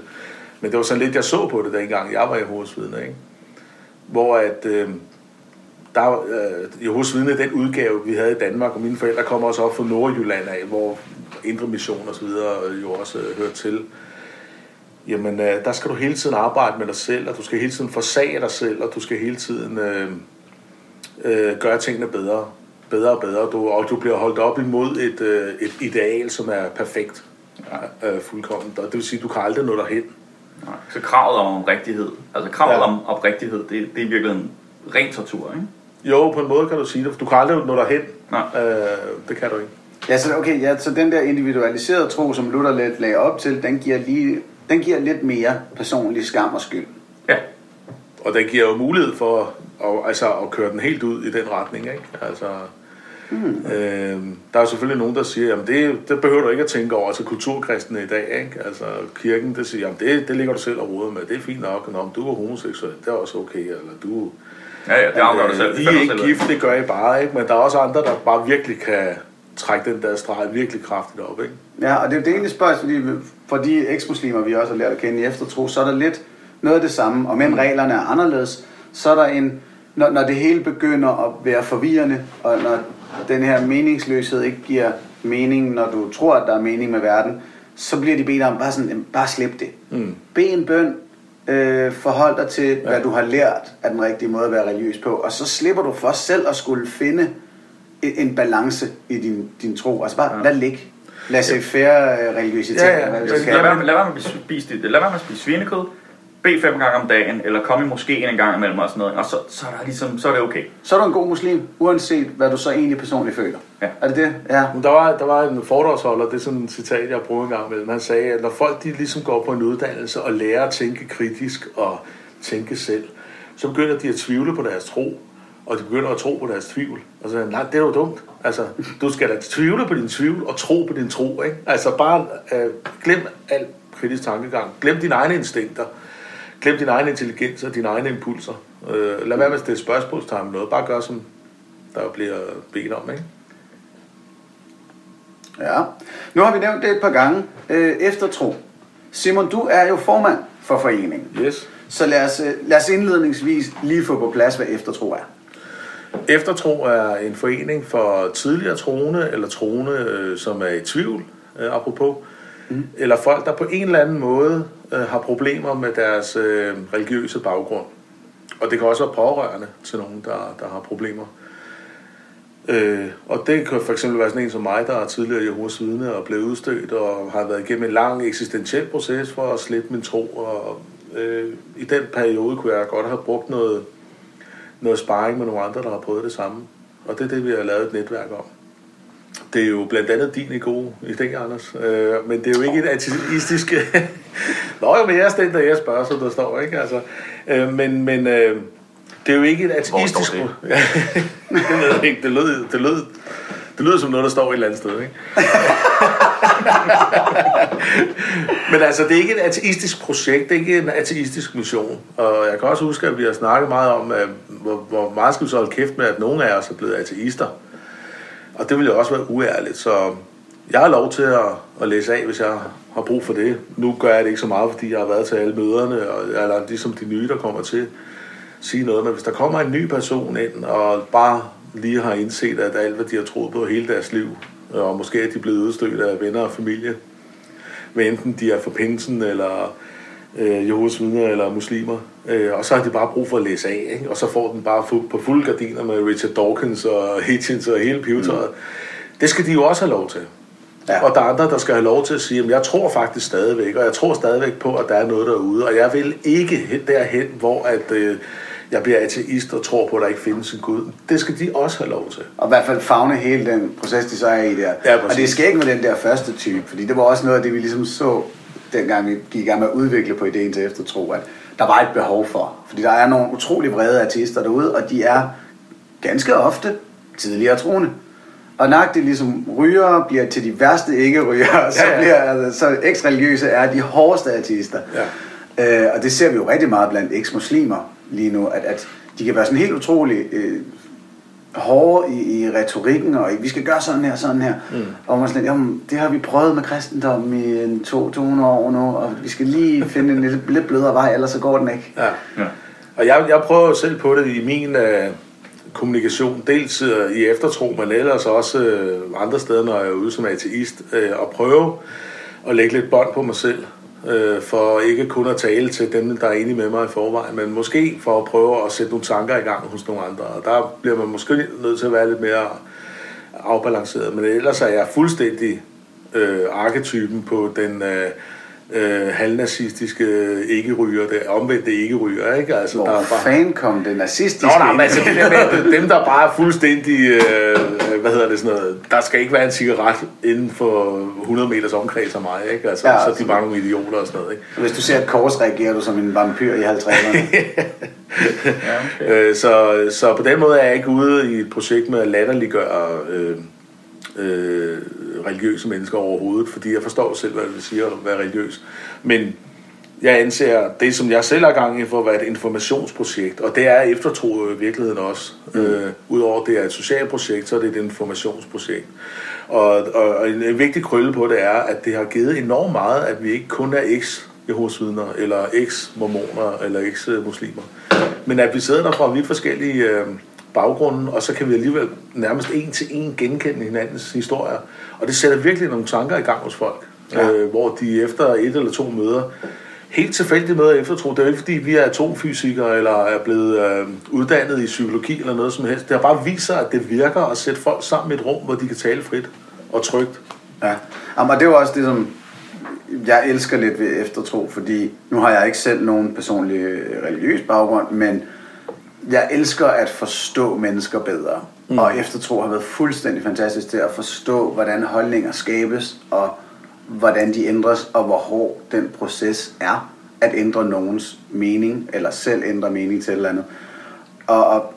Men det var sådan lidt, jeg så på det, dengang jeg var i hovedsvidne, ikke? Hvor at... Øh, der øh, Jehovas vidne, den udgave, vi havde i Danmark, og mine forældre kom også op fra Nordjylland af, hvor Indre Mission og så videre jo også øh, hørte til. Jamen, øh, der skal du hele tiden arbejde med dig selv, og du skal hele tiden forsage dig selv, og du skal hele tiden øh, øh, gøre tingene bedre, bedre og bedre. Du, og du bliver holdt op imod et, øh, et ideal, som er perfekt, øh, fuldkommen. Og det vil sige, du kan aldrig nå derhen. Nej. Så kravet om rigtighed, altså kravet Ja. om oprigtighed, det, det er virkelig en ren tortur, ikke? Jo, på en måde kan du sige det. Du kan aldrig nå derhen. Nej. Øh, det kan du ikke. Ja, så, okay, ja, så den der individualiserede tro, som Luther lidt lagde op til, den giver, lige, den giver lidt mere personlig skam og skyld. Ja. Og den giver jo mulighed for at, altså, at køre den helt ud i den retning. Ikke? Altså, mm. øh, der er jo selvfølgelig nogen, der siger, at det, det behøver du ikke at tænke over. Altså kulturkristne i dag, ikke? Altså kirken, det siger, at det, det ligger du selv og roder med. Det er fint nok. Nå, om du er homoseksuel, det er også okay. Eller du Ja, ja, det afgør du selv. Det I er ikke gift, det gør I bare. Ikke? Men der er også andre, der bare virkelig kan trække den der streg virkelig kraftigt op. Ikke? Ja, og det er jo det egentlig spørgsmål, fordi for de eksmuslimer, vi også har lært at kende i eftertro, så er der lidt noget af det samme, og men reglerne er anderledes, så er der en, når, når det hele begynder at være forvirrende, og når den her meningsløshed ikke giver mening, når du tror, at der er mening med verden, så bliver de bedt om, bare, sådan, "Jamen, bare slip det. Mm. Bed en bøn, øh, forhold dig til, hvad du har lært af den rigtige måde at være religiøs på, og så slipper du for selv at skulle finde en, en balance i din, din tro. Altså bare, ja. lad ligge. Lad se færre religiøsitet. Ja, ja, Lad lad være med at spise, det. lad være med at spise svinekød, bed fem gange om dagen, eller kom i moskeen en gang imellem og sådan noget, og så, så, er, der ligesom, så er det okay. Så er du en god muslim, uanset hvad du så egentlig personligt føler. Ja. Er det det? Ja. Men der var, der var en foredragsholder, det er sådan et citat, jeg bruger en gang imellem. Han sagde, at når folk de ligesom går på en uddannelse og lærer at tænke kritisk og tænke selv, så begynder de at tvivle på deres tro, og de begynder at tro på deres tvivl. Og så nej, det er jo dumt. Altså, du skal da tvivle på din tvivl og tro på din tro, ikke? Altså bare øh, glem al kritisk tankegang. Glem dine egne instinkter. Glem din egen intelligens og dine egne impulser. Øh, lad være med at stille spørgsmålstegn med noget. Bare gør, som der bliver bedt om, ikke? Ja. Nu har vi nævnt det et par gange. Øh, eftertro. Simon, du er jo formand for foreningen. Yes. Så lad os, øh, lad os indledningsvis lige få på plads, hvad eftertro er. Eftertro er en forening for tidligere troende, eller troende, øh, som er i tvivl, øh, apropos, mm. eller folk, der på en eller anden måde øh, har problemer med deres øh, religiøse baggrund. Og det kan også være pårørende til nogen, der, der har problemer. Øh, og det kan for eksempel være sådan en som mig, der er tidligere Jehovas vidne og blev udstødt og har været igennem en lang eksistentiel proces for at slippe min tro. Og øh, i den periode kunne jeg godt have brugt noget, noget sparring med nogle andre, der har prøvet det samme. Og det er det, vi har lavet et netværk om. Det er jo blandt andet din gode idé, Anders. Øh, men det er jo ikke et ateistisk... *laughs* Nå jo, men jeg er den, der jeg spørger, som der står, ikke? Altså, øh, men men øh, det er jo ikke et ateistisk... det? *laughs* det ved jeg ikke. Det lød, det lød, det lyder som noget, der står et eller andet sted, ikke? *laughs* Men altså, det er ikke et ateistisk projekt, det er ikke en ateistisk mission. Og jeg kan også huske, at vi har snakket meget om, at hvor, hvor meget skal vi så holde kæft med, at nogle af os er blevet ateister. Og det ville jo også være uærligt, så jeg har lov til at, at læse af, hvis jeg har brug for det. Nu gør jeg det ikke så meget, fordi jeg har været til alle møderne, og, eller ligesom de nye, der kommer til, sige noget. Men hvis der kommer en ny person ind, og bare lige har indset, at alt, hvad de har troet på hele deres liv, og måske er de blevet udstødt af venner og familie, med enten de er for pinsen, eller øh, Jehovas vidner, eller muslimer, øh, og så har de bare brug for at læse af, ikke? og så får den bare fu- på fulde gardiner med Richard Dawkins og Hitchens og hele pivetøjet. Mm. Det skal de jo også have lov til. Ja. Og der er andre, der skal have lov til at sige, at jeg tror faktisk stadigvæk, og jeg tror stadigvæk på, at der er noget derude, og jeg vil ikke hen derhen, hvor at, øh, jeg bliver ateist og tror på, at der ikke findes en Gud. Det skal de også have lov til. Og i hvert fald fagne hele den proces, de så er i der. Ja, og det skal ikke med den der første type, fordi det var også noget af det, vi ligesom så, dengang vi gik i gang med at udvikle på ideen til eftertro, at der var et behov for. Fordi der er nogle utrolig vrede ateister derude, og de er ganske ofte tidligere troende. Og nøjagtigt ligesom ryger bliver til de værste ikke-ryger, så, Ja, ja. bliver, altså, så eks-religiøse er de hårdeste ateister. Ja. Øh, og det ser vi jo rigtig meget blandt eks-muslimer lige nu, at, at de kan være sådan helt utrolig øh, hårde i, i retorikken, og i, vi skal gøre sådan her, sådan her. Mm. Og man sådan, jamen, det har vi prøvet med kristendom i en to, 200 år nu, og vi skal lige *laughs* finde en lidt, lidt blødere vej, ellers så går den ikke. Ja. Ja. Og jeg, jeg prøver selv på det i min øh, kommunikation, dels øh, i eftertro, men ellers også øh, andre steder, når jeg er ude som ateist, øh, at prøve at lægge lidt bånd på mig selv, øh, for ikke kun at tale til dem, der er enige med mig i forvejen, men måske for at prøve at sætte nogle tanker i gang hos nogle andre. Og der bliver man måske nødt til at være lidt mere afbalanceret, men ellers er jeg fuldstændig øh, arketypen på den øh, øh, halvnazistiske ikke-ryger, der omvendte ikke-ryger, ikke? Altså, Hvor der er bare... fan kom det nazistiske Nå, nej, men altså det der med, *laughs* dem der bare er fuldstændig, øh, hvad hedder det sådan noget, der skal ikke være en cigaret inden for 100 meters omkreds af mig, ikke? Altså, Ja, så er altså. de bare nogle idioter og sådan noget, ikke? Hvis du ser et kors, reagerer du som en vampyr i 50'erne. *laughs* Ja, okay. Øh, så, så på den måde er jeg ikke ude i et projekt med at latterliggøre øh, øh, religiøse mennesker overhovedet, fordi jeg forstår selv, hvad det vil sige at være religiøs. Men jeg anser det, som jeg selv er gang i, for at være et informationsprojekt, og det er eftertro jo i virkeligheden også. Mm. Øh, Udover at det er et socialt projekt, så er det et informationsprojekt. Og, og, og en, en vigtig krølle på det er, at det har givet enormt meget, at vi ikke kun er eks Jehovas vidner, eller eks-mormoner, eller eks-muslimer. Men at vi sidder der fra vidt forskellige øh, baggrunde, og så kan vi alligevel nærmest en til en genkende hinandens historier. Og det sætter virkelig nogle tanker i gang hos folk, Ja. øh, hvor de efter et eller to møder, helt tilfældige møder eftertro, det er jo ikke fordi, vi er atomfysikere, eller er blevet øh, uddannet i psykologi, eller noget som helst. Det har bare vist sig, at det virker at sætte folk sammen i et rum, hvor de kan tale frit og trygt. Ja, Jamen, og det er jo også det, som jeg elsker lidt ved eftertro, fordi nu har jeg ikke selv nogen personlig øh, religiøs baggrund, men jeg elsker at forstå mennesker bedre. Mm. Og eftertro har været fuldstændig fantastisk til at forstå, hvordan holdninger skabes, og hvordan de ændres, og hvor hård den proces er. at ændre nogens mening, eller selv ændre mening til et eller andet. Og, og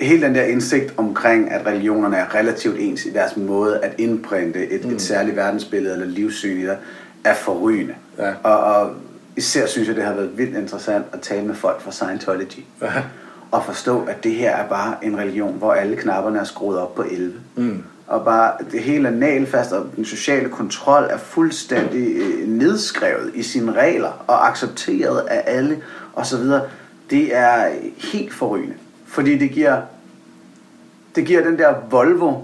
hele den der indsigt omkring, at religionerne er relativt ens i deres måde at indprinte et, mm. et særligt verdensbillede eller livssyn i dig, er forrygende. Ja. Og, og især synes jeg, det har været vildt interessant at tale med folk fra Scientology. Ja. Og forstå, at det her er bare en religion, hvor alle knapperne er skruet op på 11. Mm. Og bare det hele er nagelfast, og den sociale kontrol er fuldstændig øh, nedskrevet i sine regler og accepteret af alle osv. Det er helt forrygende. Fordi det giver, det giver den der Volvo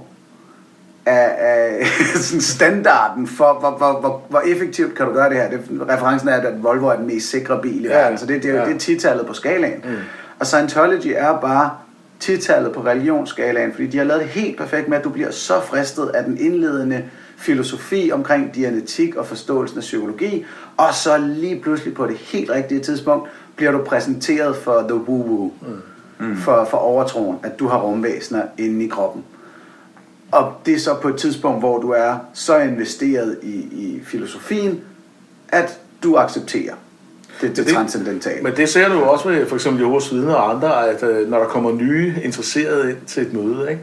af, af *laughs* sådan standarden for, hvor, hvor, hvor, hvor effektivt kan du gøre det her. Det, referencen er, at Volvo er den mest sikre bil i Ja, verden, så det, det, er ja. det er titallet på skalaen. Mm. Og Scientology er bare titallet på religionsskalaen, fordi de har lavet det helt perfekt med, at du bliver så fristet af den indledende filosofi omkring dianetik og forståelsen af psykologi, og så lige pludselig på det helt rigtige tidspunkt bliver du præsenteret for the woo-woo, mm. for, for overtroen, at du har rumvæsener inde i kroppen. Og det er så på et tidspunkt, hvor du er så investeret i, i filosofien, at du accepterer det, det, det- transcendentale. Men det ser du jo også ved for eksempel Jehovas vidner og andre, at øh, når der kommer nye interesserede ind til et møde, ikke?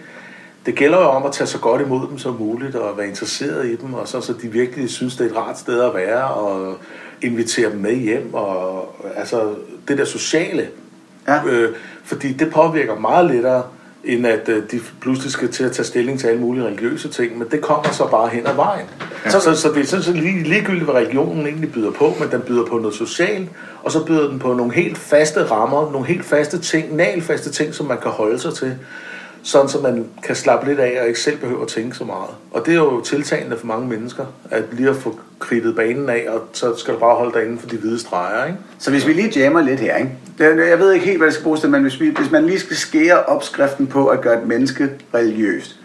det gælder jo om at tage så godt imod dem som muligt og være interesseret i dem, og så, så de virkelig synes, det er et rart sted at være, og invitere dem med hjem, og altså det der sociale. Ja. Øh, fordi det påvirker meget lettere, end at øh, de pludselig skal til at tage stilling til alle mulige religiøse ting, men det kommer så bare hen ad vejen. Ja. Så, så, så det er sådan set lige, ligegyldigt, hvad religionen egentlig byder på, men den byder på noget socialt, og så byder den på nogle helt faste rammer, nogle helt faste ting, nalfaste ting, som man kan holde sig til, sådan så man kan slappe lidt af og ikke selv behøver at tænke så meget. Og det er jo tiltagende for mange mennesker, at lige at få kridtet banen af, og så skal du bare holde dig inden for de hvide streger, ikke? Så hvis vi lige jammer lidt her, ikke? Jeg ved ikke helt, hvad det skal bruges til, men hvis, vi, hvis man lige skal skære opskriften på at gøre et menneske religiøst,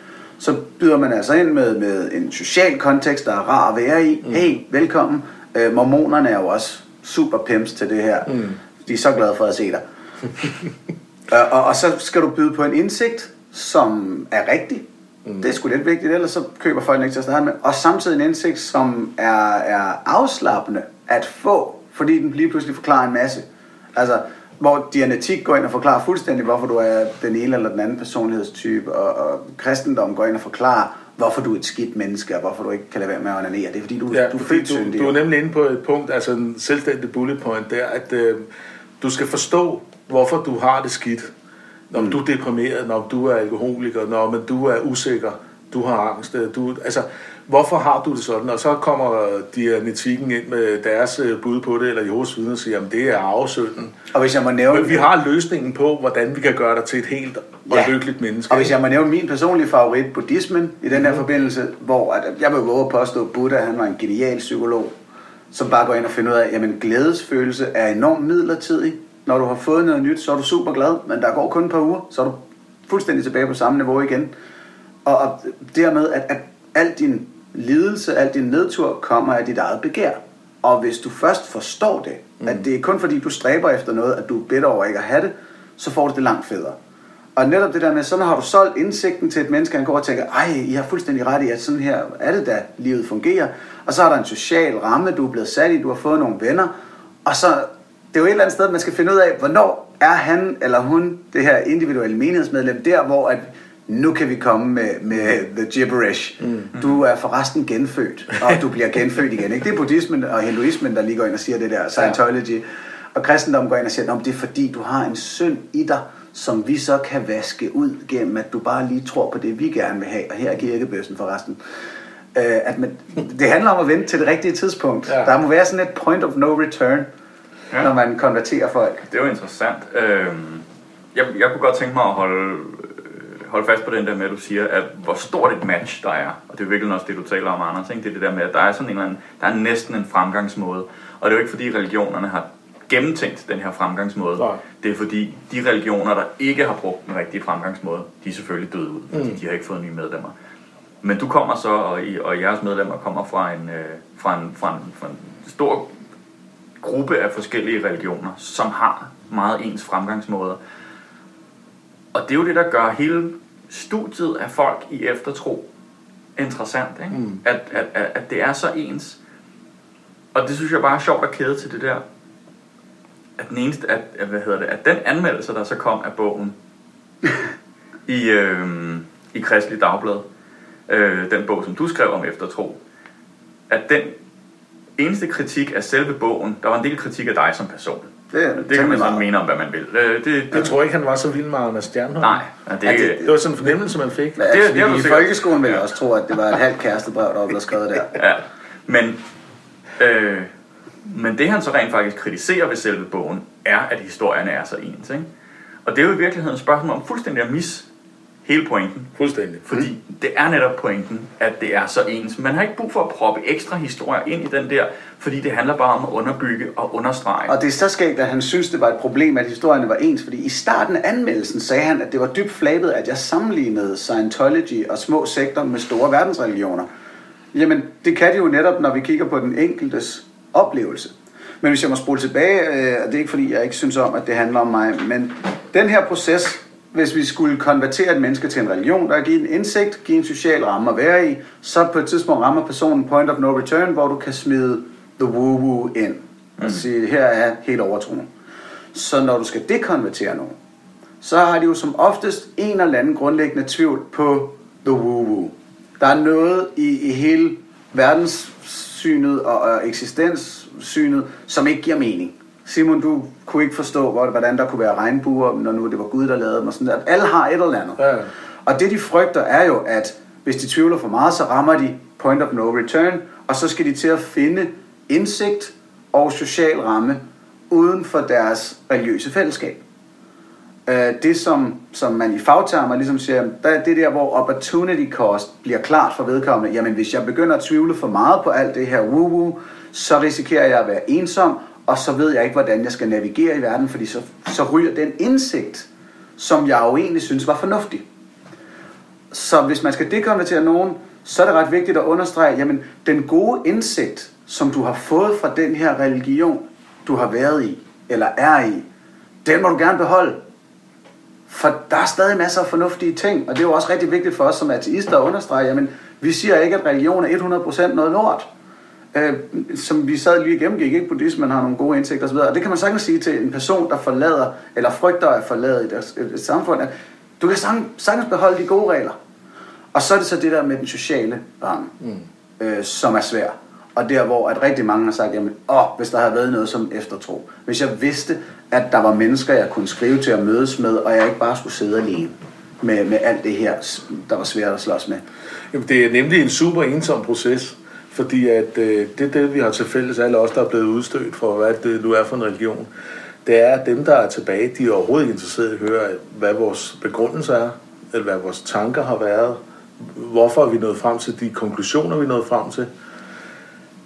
så byder man altså ind med, med en social kontekst, der er rar at være i. Mm. Hey, velkommen. Øh, mormonerne er jo også super pimps til det her. Mm. De er så glade for at se dig. *laughs* og, og, og så skal du byde på en indsigt, som er rigtig. Mm. Det er sgu lidt vigtigt, ellers så køber folk ikke til at starte med. Og samtidig en indsigt, som er, er afslappende at få, fordi den lige pludselig forklarer en masse. Altså, hvor dianetik går ind og forklarer fuldstændig, hvorfor du er den ene eller den anden personlighedstype, og, og kristendom går ind og forklarer, hvorfor du er et skidt menneske, og hvorfor du ikke kan lade være med at onanere. Det er fordi, du, Ja, du er fordi du, du er nemlig inde på et punkt, altså en selvstændig bullet point der, at øh, du skal forstå, hvorfor du har det skidt. Når mm. du er deprimeret, når du er alkoholiker, når men du er usikker, du har angst. øh, Du, altså, hvorfor har du det sådan? Og så kommer dianetikken ind med deres øh, bud på det, eller Jehovas vidner og siger, at det er arvesynden. Og hvis jeg må nævne... Men vi har løsningen på, hvordan vi kan gøre dig til et helt og Ja. lykkeligt menneske. Og hvis jeg må nævne min personlige favorit, buddhismen, i den her forbindelse, hvor at, jeg vil våge at påstå, at Buddha han var en genial psykolog, som bare går ind og finder ud af, at glædesfølelse er enormt midlertidig. Når du har fået noget nyt, så er du super glad, men der går kun et par uger, så er du fuldstændig tilbage på samme niveau igen. Og, og dermed, at, at al din lidelse, al din nedtur kommer af dit eget begær. Og hvis du først forstår det, mm. at det er kun fordi du stræber efter noget, at du er bitter over ikke at have det, så får du det langt federe. Og netop det der med, så når har du solgt indsigten til et menneske, han går og tænker, ej, I har fuldstændig ret i, at sådan her er det da, livet fungerer. Og så er der en social ramme, du er blevet sat i, du har fået nogle venner. Og så, det er jo et eller andet sted, man skal finde ud af, hvornår er han eller hun, det her individuelle menighedsmedlem, der hvor at nu kan vi komme med, med the gibberish. Mm. Du er forresten genfødt, og du bliver genfødt igen. Ikke? Det er buddhismen og hinduismen, der lige går ind og siger det der, Scientology. Og kristendom går ind og siger, at det er fordi, du har en synd i dig, som vi så kan vaske ud gennem, at du bare lige tror på det, vi gerne vil have. Og her er kirkebøssen forresten. Øh, at man, det handler om at vente til det rigtige tidspunkt. Ja. Ja. Der må være sådan et point of no return, Ja. ja. når man konverterer folk. Det er jo interessant. Øhm, jeg, jeg kunne godt tænke mig at holde, øh, holde fast på den der med, at du siger, at hvor stort et match der er. Og det er virkelig også det, du taler om, Anders. Ikke? Det er det der med, at der er sådan en eller anden, der er næsten en fremgangsmåde. Og det er jo ikke fordi religionerne har gennemtænkt den her fremgangsmåde. Nej. Det er fordi de religioner, der ikke har brugt den rigtige fremgangsmåde, de er selvfølgelig døde ud, fordi mm. de har ikke fået nye medlemmer. Men du kommer så, og, I, og jeres medlemmer kommer fra en, øh, fra en, fra en, fra en stor gruppe af forskellige religioner, som har meget ens fremgangsmåder. Og det er jo det, der gør hele studiet af folk i eftertro interessant. Ikke? Mm. At, at, at, at det er så ens. Og det synes jeg bare er sjovt at kæde til det der den eneste, at, at, hvad hedder det, at den anmeldelse, der så kom af bogen *laughs* i, øh, i Kristelig Dagblad, øh, den bog, som du skrev om eftertro, at den eneste kritik af selve bogen, der var en del kritik af dig som person. Det, er Det kan man sådan mene om, hvad man vil. Øh, det, Jeg tror ikke, han var så vild med Anders Stjernholm. Nej, det, Ja, det- Det var sådan en fornemmelse, man fik. Ja, det- det, det I folkeskolen vil jeg også tro, at det var et halvt kærestebrev, der var blevet skrevet der. Ja, men, øh, men det han så rent faktisk kritiserer ved selve bogen, er, at historierne er så ens. Ikke? Og det er jo i virkeligheden et spørgsmål om fuldstændig at mis hele pointen. Fuldstændig. Fordi det er netop pointen, at det er så ens. Man har ikke brug for at proppe ekstra historier ind i den der, fordi det handler bare om at underbygge og understrege. Og det er så skægt, at han synes, det var et problem, at historierne var ens, fordi i starten af anmeldelsen sagde han, at det var dybt flabet, at jeg sammenlignede Scientology og små sekter med store verdensreligioner. Jamen, det kan det jo netop, når vi kigger på den enkeltes oplevelse. Men hvis jeg må spole tilbage, øh, og det er ikke fordi, jeg ikke synes om, at det handler om mig, men den her proces, hvis vi skulle konvertere et menneske til en religion, der er give en indsigt, give en social ramme at være i, så på et tidspunkt rammer personen point of no return, hvor du kan smide the woo-woo ind. Og sige, her er helt overtroen. Så når du skal dekonvertere nogen, så har de jo som oftest en eller anden grundlæggende tvivl på the woo-woo. Der er noget i, i hele verdenssynet og, og eksistenssynet, som ikke giver mening. Simon, du kunne ikke forstå, hvor- hvordan der kunne være regnbuer, når nu det var Gud, der lavede dem og sådan der. Alle har et eller andet. Ja. Og det de frygter er jo, at hvis de tvivler for meget, så rammer de point of no return, og så skal de til at finde indsigt og social ramme uden for deres religiøse fællesskab. Øh, Det som, som man i fagtermer ligesom siger, der er det der, hvor opportunity cost bliver klart for vedkommende. Jamen hvis jeg begynder at tvivle for meget på alt det her woo-woo, så risikerer jeg at være ensom, og så ved jeg ikke, hvordan jeg skal navigere i verden, fordi så, så ryger den indsigt, som jeg jo egentlig synes var fornuftig. Så hvis man skal dekonvertere nogen, så er det ret vigtigt at understrege, jamen den gode indsigt, som du har fået fra den her religion, du har været i, eller er i, den må du gerne beholde. For der er stadig masser af fornuftige ting, og det er jo også rigtig vigtigt for os som ateister at understrege, jamen vi siger ikke, at religion er 100% noget lort. Øh, som vi sad lige igennem, gik ikke buddhismen har nogle gode indsigter osv. Og det kan man sagtens sige til en person, der forlader, eller frygter at forlade et, et, et samfund, at du kan sagtens, sagtens beholde de gode regler. Og så er det så det der med den sociale ramme, mm. øh, som er svær. Og der hvor at rigtig mange har sagt, jamen, åh, hvis der havde været noget som eftertro. Hvis jeg vidste, at der var mennesker, jeg kunne skrive til at mødes med, og jeg ikke bare skulle sidde alene med, med alt det her, der var svært at slås med. Jamen, det er nemlig en super ensom proces, fordi at øh, det er det, vi har til fælles, alle os, der er blevet udstødt for, hvad det nu er for en religion. Det er, at dem, der er tilbage, de er overhovedet ikke interesserede i at høre, hvad vores begrundelse er, eller hvad vores tanker har været, hvorfor er vi nået frem til de konklusioner, vi er nået frem til.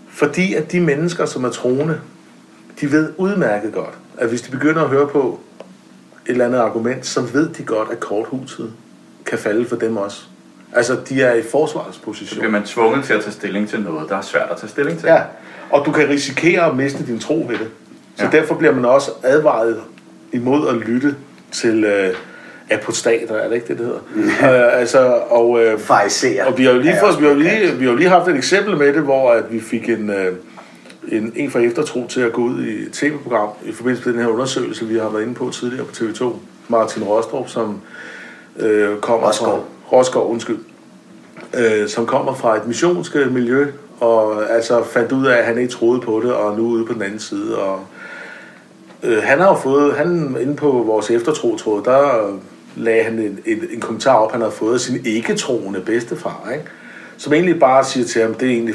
Fordi at de mennesker, som er troende, de ved udmærket godt, at hvis de begynder at høre på et eller andet argument, så ved de godt, at korthuset kan falde for dem også. Altså, de er i Så forsvarsposition. bliver man tvunget til at tage stilling til noget, der er svært at tage stilling til. Ja, og du kan risikere at miste din tro ved det. Så Ja. derfor bliver man også advaret imod at lytte til øh, apostater, er det ikke det, det hedder? øh, altså, og, øh, Farisere. og vi har jo lige, også vi har lige, vi har lige haft et eksempel med det, hvor at vi fik en, øh, en, en fra eftertro til at gå ud i et tv-program i forbindelse med den her undersøgelse, vi har været inde på tidligere på TV2. Martin Rostrup, som øh, kommer Rosgaard fra undskyld, øh, som kommer fra et missionsk miljø, og altså fandt ud af, at han ikke troede på det, og nu er ude på den anden side. Og, øh, han har jo fået, han inde på vores eftertrotråd, der lagde han en, en, en kommentar op, han havde fået af sin ikke-troende bedstefar, ikke? som egentlig bare siger til ham, det er egentlig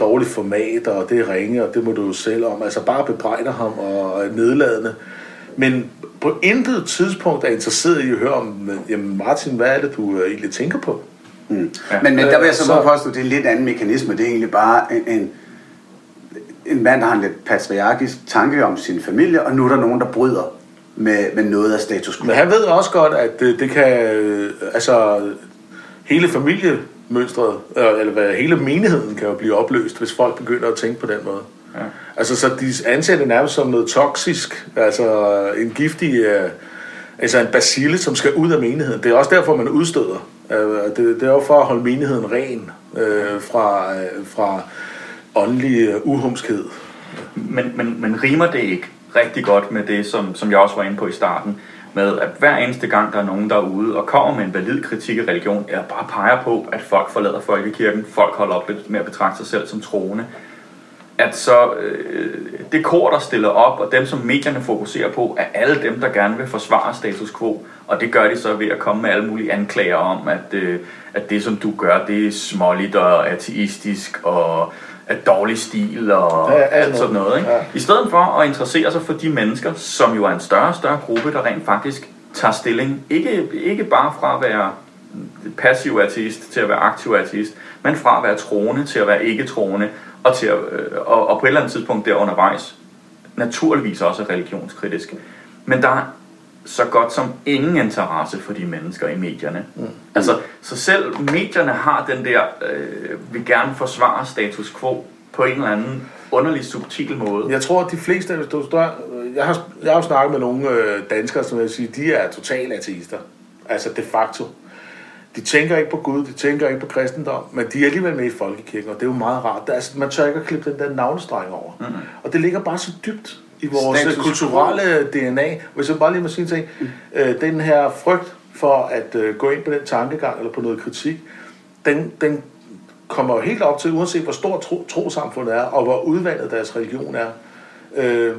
dårligt format, og det er ringe, og det må du jo selv om. Altså bare bebrejder ham og er nedladende. Men på intet tidspunkt er interesseret i at høre om, jamen Martin, hvad er det, du øh, egentlig tænker på? Mm. Men, men der vil jeg så, Så- så påstå, at det er en lidt anden mekanisme. Det er egentlig bare en, en, en mand, der har en lidt patriarkisk tanke om sin familie, og nu er der nogen, der bryder med, med noget af status quo. Men han ved også godt, at det, det kan, øh, altså hele familiemønstret, øh, eller hvad, hele menigheden kan jo blive opløst, hvis folk begynder at tænke på den måde. Ja. Altså, så de anser det nærmest som noget toksisk, altså en giftig, øh, altså en basile, som skal ud af menigheden. Det er også derfor, man udstøder. Øh, det, det er jo for at holde menigheden ren øh, fra, øh, fra åndelig øh, uhumskhed. Men, men, men rimer det ikke rigtig godt med det, som, som jeg også var inde på i starten, med at hver eneste gang, der er nogen derude og kommer med en valid kritik af religion, eller bare peger på, at folk forlader folkekirken, folk holder op med at betragte sig selv som troende, at så øh, det kor, der stiller op, og dem, som medierne fokuserer på, er alle dem, der gerne vil forsvare status quo. Og det gør de så ved at komme med alle mulige anklager om, at, øh, at det, som du gør, det er småligt og ateistisk og er dårlig stil og Ja, alt sådan noget. noget. Ikke? Ja. I stedet for at interessere sig for de mennesker, som jo er en større og større gruppe, der rent faktisk tager stilling. Ikke, ikke bare fra at være passiv ateist til at være aktiv ateist, men fra at være troende til at være ikke troende, og, til at, øh, og, og på et eller andet tidspunkt der undervejs naturligvis også er religionskritisk. Men der er så godt som ingen interesse for de mennesker i medierne. Mm. Altså, så selv medierne har den der, øh, vil gerne forsvare status quo på en eller anden underlig subtil måde. Jeg tror, at de fleste, hvis du jeg har, jeg har jo snakket med nogle øh, danskere, som jeg sige, de er totale ateister. Altså de facto. De tænker ikke på Gud, de tænker ikke på kristendom, men de er alligevel med i folkekirken, og det er jo meget rart. Det er, altså, man tør ikke at klippe den der navnestreng over. Mm. Og det ligger bare så dybt i vores Status Status kulturelle DNA. Hvis jeg bare lige må sige en ting. Øh, den her frygt for at øh, gå ind på den tankegang, eller på noget kritik, den, den kommer jo helt op til, uanset hvor stort tro, trosamfundet er, og hvor udvandet deres religion er. Øh,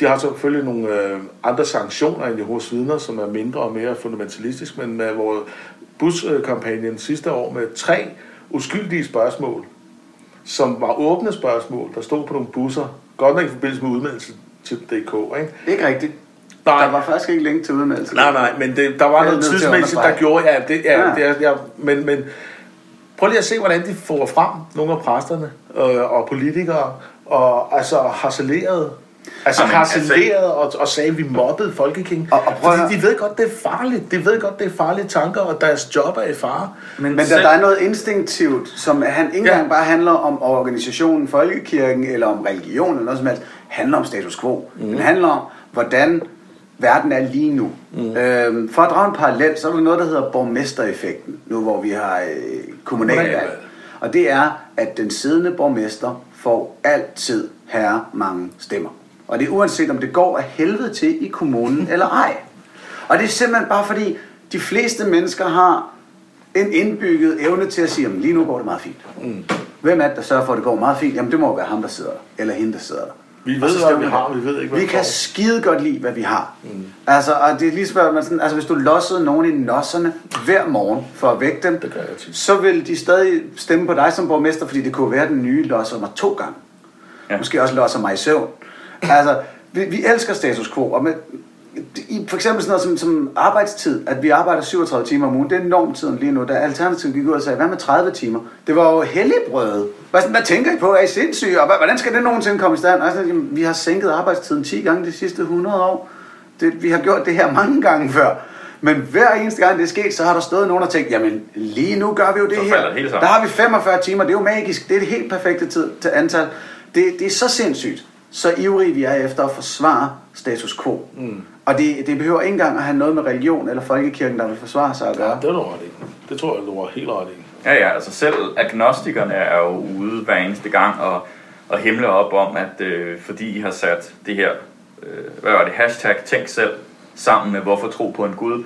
de har selvfølgelig nogle øh, andre sanktioner end Jehovas vidner, som er mindre og mere fundamentalistisk, men med vores buskampagnen sidste år med tre uskyldige spørgsmål, som var åbne spørgsmål, der stod på nogle busser, godt nok i forbindelse med udmeldelse til DK, ikke? Ikke rigtigt. Nej. Der var faktisk ikke længe til udmeldelse. Nej, nej, men det, der var noget tidsmæssigt, der gjorde, ja, det, ja, Ja. Det, ja men, men prøv lige at se, hvordan de får frem, nogle af præsterne øh, og politikere, og altså harceleret, altså Jamen, harceleret og, og sagde, at vi mobbede folkekingen. Og- og prøv at fordi de ved godt, det er farligt. De ved godt, det er farlige tanker, og deres job er i fare. Men der, selv- der er noget instinktivt, som han ikke Ja. engang bare handler om organisationen Folkekirken, eller om religion, eller noget som helst. handler om status quo. Mm. Den handler om, hvordan verden er lige nu. Mm. Øhm, for at drage en parallel, så er der noget, der hedder borgmestereffekten, nu hvor vi har øh, kommunalvalg. Kommunalvalg. Og det er, at den siddende borgmester får altid herre mange stemmer. Og det er uanset om det går af helvede til i kommunen *laughs* eller ej. Og det er simpelthen bare fordi, de fleste mennesker har en indbygget evne til at sige, at lige nu går det meget fint. Mm. Hvem er det, der sørger for, at det går meget fint? Jamen det må være ham, der sidder der, eller hende, der sidder der. Vi ved, hvad vi har, vi ved ikke, hvad Vi kan skide godt lide, hvad vi har. Mm. Altså, og det er lige så, man sådan, altså hvis du lossede nogen i nosserne hver morgen for at vække dem, så vil de stadig stemme på dig som borgmester, fordi det kunne være, at den nye losser mig to gange. Ja. Ja. Måske også losser mig i søvn. Altså, vi, vi elsker status quo, og med, i, for eksempel sådan noget som, som arbejdstid, at vi arbejder 37 timer om ugen, det er normtiden lige nu, da Alternativet gik ud og sagde, hvad med 30 timer? Det var jo helligbrødet. Hvad, hvad tænker I på? Er I sindssyge? Og hvordan skal det nogensinde komme i stand? Altså, jamen, vi har sænket arbejdstiden 10 gange de sidste 100 år. Det, vi har gjort det her mange gange før. Men hver eneste gang det er sket, så har der stået nogen og tænkt, jamen lige nu gør vi jo det Så her. det. Der har vi 45 timer, det er jo magisk. Det er det helt perfekte tid til antal. Det, det er så sindssygt, så ivrige vi er efter at forsvare status quo. Mm. Og det, det behøver ikke engang at have noget med religion eller folkekirken, der vil forsvare sig at Ja, gøre. det er du ret i. Det tror jeg, du var helt ret i. Ja, ja, altså selv agnostikerne er jo ude hver eneste gang og, og himler op om, at øh, fordi I har sat det her, øh, hvad var det, hashtag tænk selv, sammen med hvorfor tro på en Gud,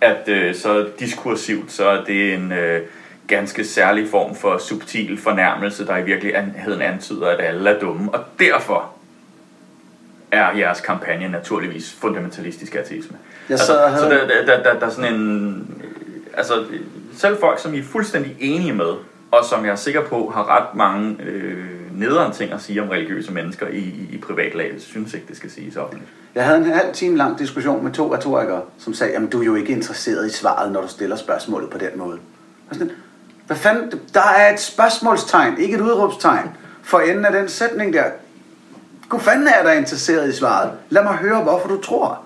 at øh, så diskursivt, så er det en øh, ganske særlig form for subtil fornærmelse, der i virkeligheden antyder, at alle er dumme, og derfor er jeres kampagne naturligvis fundamentalistisk ateisme. Jeg altså, og så havde- der, der, der, der er sådan en... Altså, selv folk, som I er fuldstændig enige med, og som jeg er sikker på har ret mange øh, nederen ting at sige om religiøse mennesker i, i, i privatlaget, synes ikke, det skal siges offentligt. Jeg havde en halv time lang diskussion med to retorikere, som sagde, jamen du er jo ikke interesseret i svaret, når du stiller spørgsmålet på den måde. Og sådan, Hvad fanden? Der er et spørgsmålstegn, ikke et udråbstegn, for enden af den sætning der. Gud fanden er der interesseret i svaret. Lad mig høre, hvorfor du tror.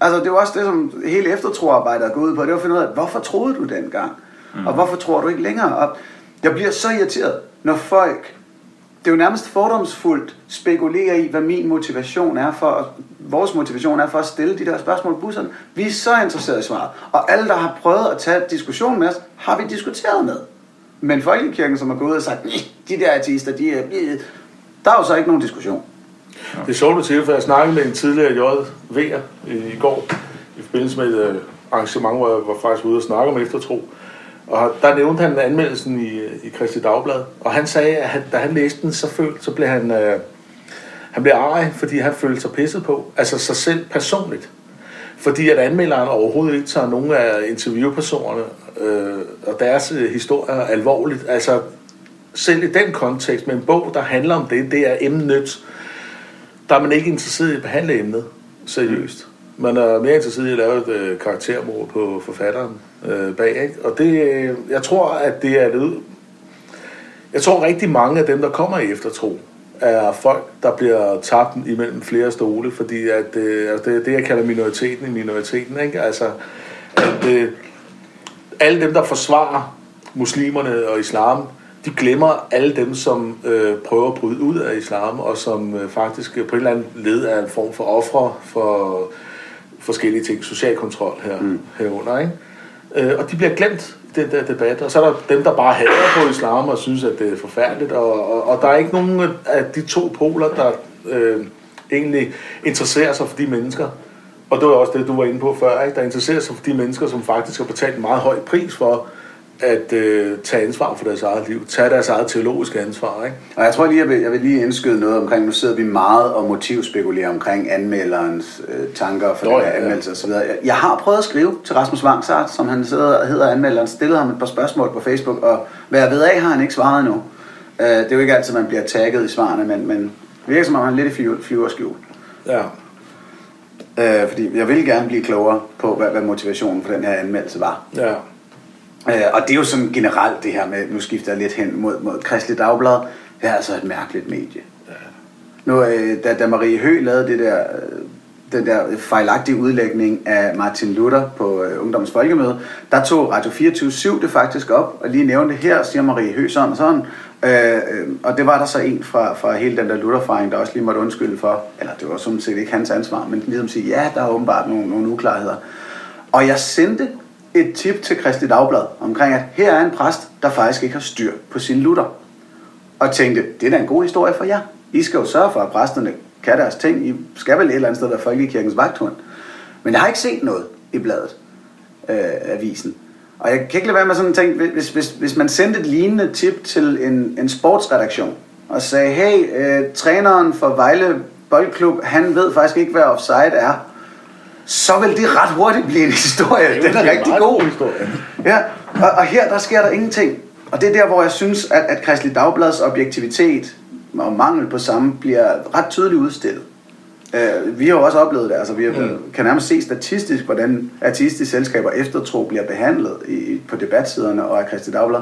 Altså, det var også det, som hele eftertroarbejdet går ud på. Det var at finde ud af, hvorfor troede du dengang? Mm. Og hvorfor tror du ikke længere? Og jeg bliver så irriteret, når folk, det er jo nærmest fordomsfuldt, spekulerer i, hvad min motivation er for, vores motivation er for at stille de der spørgsmål på busserne. Vi er så interesserede i svaret. Og alle, der har prøvet at tage diskussion med os, har vi diskuteret med. Men Folkekirken, som er gået ud og sagt, "Næh, de der ateister, de er... Der er jo så ikke nogen diskussion. Det er sjovt, at sige, for jeg snakkede med en tidligere JV'er i går, i forbindelse med et øh, arrangement, hvor jeg var faktisk ude og snakke om eftertro. Og der nævnte han anmeldelsen i, øh, i Christi Dagblad, og han sagde, at han, da han læste den, så, følte, så blev han, øh, han blev arg, fordi han følte sig pisset på, altså sig selv personligt. Fordi at anmelderen overhovedet ikke tager nogen af interviewpersonerne øh, og deres øh, historier alvorligt. Altså selv i den kontekst med en bog, der handler om det, det er emnet, der er man ikke interesseret i at behandle emnet seriøst. Man er mere interesseret i at lave et øh, karaktermord på forfatteren øh, bag. Ikke? Og det, øh, jeg tror, at det er det. Jeg tror rigtig mange af dem, der kommer i eftertro, er folk, der bliver tabt imellem flere stole, fordi at, øh, altså, det det, jeg kalder minoriteten i minoriteten. Ikke? Altså, at øh, alle dem, der forsvarer muslimerne og islam, de glemmer alle dem, som øh, prøver at bryde ud af islam, og som øh, faktisk på en eller anden led er en form for ofre for forskellige ting, social kontrol her, mm. herunder. Ikke? Øh, og de bliver glemt i den der debat, og så er der dem, der bare hader på islam og synes, at det er forfærdeligt, og, og, og der er ikke nogen af de to poler, der øh, egentlig interesserer sig for de mennesker. Og det var også det, du var inde på før, ikke? der interesserer sig for de mennesker, som faktisk har betalt en meget høj pris for, at øh, tage ansvar for deres eget liv, tage deres eget teologiske ansvar. Ikke? Og jeg tror lige, jeg vil, jeg vil lige indskyde noget omkring, nu sidder vi meget og motivspekulerer omkring anmelderens øh, tanker for den her ja. anmeldelse osv. Jeg, jeg har prøvet at skrive til Rasmus Vangsart, som han sidder, hedder anmelderen, stillet ham et par spørgsmål på Facebook, og hvad jeg ved af, har han ikke svaret endnu. Øh, det er jo ikke altid, man bliver tagget i svarene, men, men det virker som om, han er lidt i flyverskjul. Ja. Øh, fordi jeg vil gerne blive klogere på, hvad, hvad motivationen for den her anmeldelse var. Ja. Øh, og det er jo sådan generelt det her med, nu skifter jeg lidt hen mod, mod Kristelig Dagblad, det er altså et mærkeligt medie. Ja. Nu, øh, da, da Marie Hø lavede det der, øh, den der fejlagtige udlægning af Martin Luther på øh, Ungdommens Folkemøde, der tog Radio 24 det faktisk op, og lige nævnte her, siger Marie Hø sådan og sådan, øh, øh, og det var der så en fra, fra hele den der Luther-fejring, der også lige måtte undskylde for, eller det var sådan set ikke hans ansvar, men ligesom sige, ja, der er åbenbart nogle, nogle uklarheder. Og jeg sendte et tip til Kristi Dagblad omkring, at her er en præst, der faktisk ikke har styr på sin lutter. Og tænkte, det er da en god historie for jer. I skal jo sørge for, at præsterne kan deres ting. I skal vel et eller andet sted være Folkekirkens vagthund. Men jeg har ikke set noget i bladet, øh, avisen. Og jeg kan ikke lade være med sådan en ting, hvis, hvis, hvis man sendte et lignende tip til en, en sportsredaktion, og sagde, hey, øh, træneren for Vejle Boldklub, han ved faktisk ikke, hvad offside er så vil det ret hurtigt blive en historie. Den er rigtig god. Historie. Ja, og, og her der sker der ingenting. Og det er der, hvor jeg synes, at, at Kristelig Dagblads objektivitet og mangel på samme bliver ret tydeligt udstillet. Uh, vi har jo også oplevet det, altså vi har, mm. kan nærmest se statistisk, hvordan artistiske selskaber eftertro bliver behandlet i, på debatsiderne og af Kristelig Dagblad.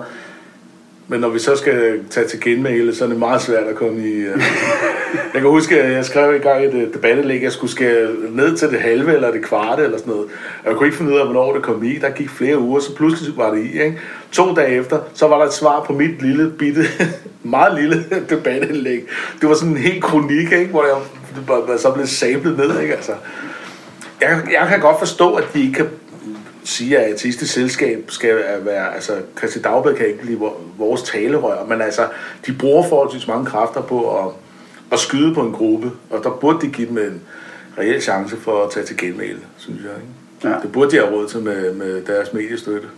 Men når vi så skal tage til genmæle, så er det meget svært at komme i... Uh... *laughs* jeg kan huske, at jeg skrev i gang et debattelæg, debatindlæg, jeg skulle skære ned til det halve eller det kvarte eller sådan noget. Jeg kunne ikke finde ud af, hvornår det kom i. Der gik flere uger, så pludselig var det i. Ikke? To dage efter, så var der et svar på mit lille, bitte, *laughs* meget lille *laughs* debatindlæg. Det var sådan en helt kronik, ikke? hvor jeg så blev sablet ned. Ikke? Altså, jeg, jeg kan godt forstå, at de ikke kan sige, at artistisk selskab skal være, altså Christi Dagblad kan ikke blive vores talerør, men altså, de bruger forholdsvis mange kræfter på at, at skyde på en gruppe, og der burde de give dem en reel chance for at tage til genmæle, synes jeg. Ikke? Ja. Det burde de have råd til med, med deres mediestøtte.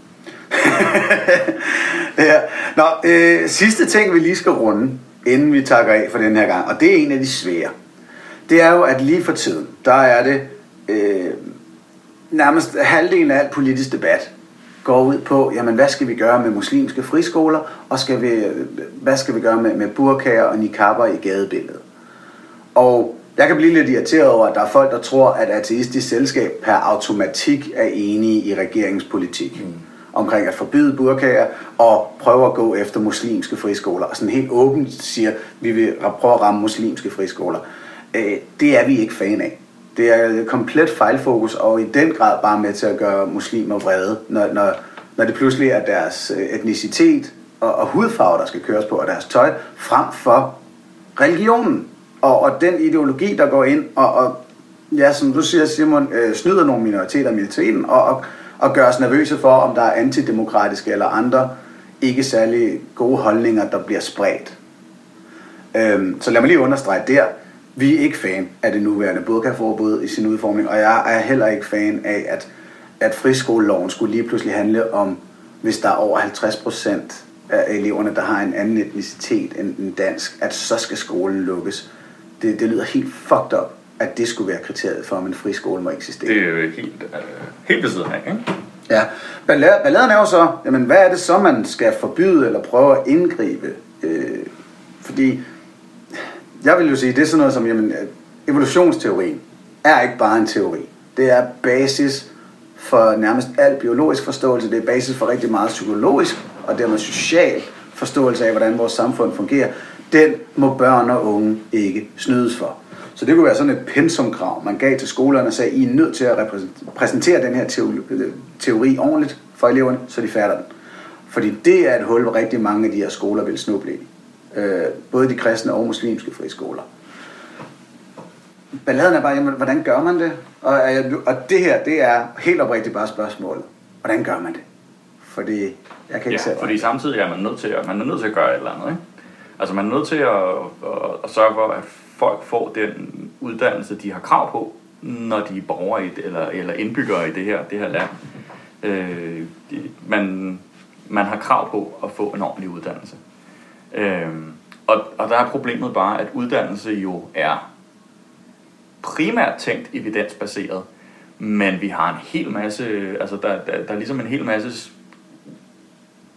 *laughs* ja. Nå, øh, sidste ting, vi lige skal runde, inden vi takker af for den her gang, og det er en af de svære. Det er jo, at lige for tiden, der er det øh, nærmest halvdelen af al politisk debat går ud på, jamen hvad skal vi gøre med muslimske friskoler, og skal vi, hvad skal vi gøre med, med burkager og niqabber i gadebilledet. Og jeg kan blive lidt irriteret over, at der er folk, der tror, at ateistisk selskab per automatik er enige i regeringens politik. Mm. Omkring at forbyde burkager og prøve at gå efter muslimske friskoler. Og sådan helt åbent siger, vi vil prøve at ramme muslimske friskoler. Øh, det er vi ikke fan af. Det er komplet fejlfokus, og i den grad bare med til at gøre muslimer vrede, når, når, når det pludselig er deres øh, etnicitet og, og hudfarve, der skal køres på, og deres tøj, frem for religionen og, og den ideologi, der går ind og, og ja, som du siger, Simon, øh, snyder nogle minoriteter i militæren og, og, og gør os nervøse for, om der er antidemokratiske eller andre ikke særlig gode holdninger, der bliver spredt. Øhm, så lad mig lige understrege der vi er ikke fan af det nuværende burkaforbud i sin udformning, og jeg er heller ikke fan af, at, at friskoleloven skulle lige pludselig handle om, hvis der er over 50 procent af eleverne, der har en anden etnicitet end dansk, at så skal skolen lukkes. Det, det lyder helt fucked up, at det skulle være kriteriet for, om en friskole må eksistere. Det er jo helt, øh, helt ved siden af, ikke? Ja, balla- balladen er jo så, jamen hvad er det så, man skal forbyde eller prøve at indgribe? Øh, fordi, jeg vil jo sige, det er sådan noget som, jamen, øh, evolutionsteorien er ikke bare en teori. Det er basis for nærmest al biologisk forståelse, det er basis for rigtig meget psykologisk og dermed social forståelse af, hvordan vores samfund fungerer. Den må børn og unge ikke snydes for. Så det kunne være sådan et pensumkrav, man gav til skolerne og sagde, I er nødt til at præsentere den her teori, øh, teori ordentligt for eleverne, så de fatter den. Fordi det er et hul, hvor rigtig mange af de her skoler vil snuble i. Øh, både de kristne og muslimske friskoler. Balladen er bare, jamen, hvordan gør man det? Og, og det her, det er helt oprigtigt bare spørgsmålet. Hvordan gør man det? Fordi jeg kan ikke Ja, se, fordi samtidig er man nødt til at, man er nødt til at gøre et eller andet. Ikke? Altså man er nødt til at, at, at sørge for, at folk får den uddannelse, de har krav på, når de er borgere i, eller, eller indbyggere i det her, det her land. Øh, man, man har krav på at få en ordentlig uddannelse. Øh, og, og der er problemet bare, at uddannelse jo er primært tænkt evidensbaseret, men vi har en hel masse, altså der, der, der er ligesom en hel masse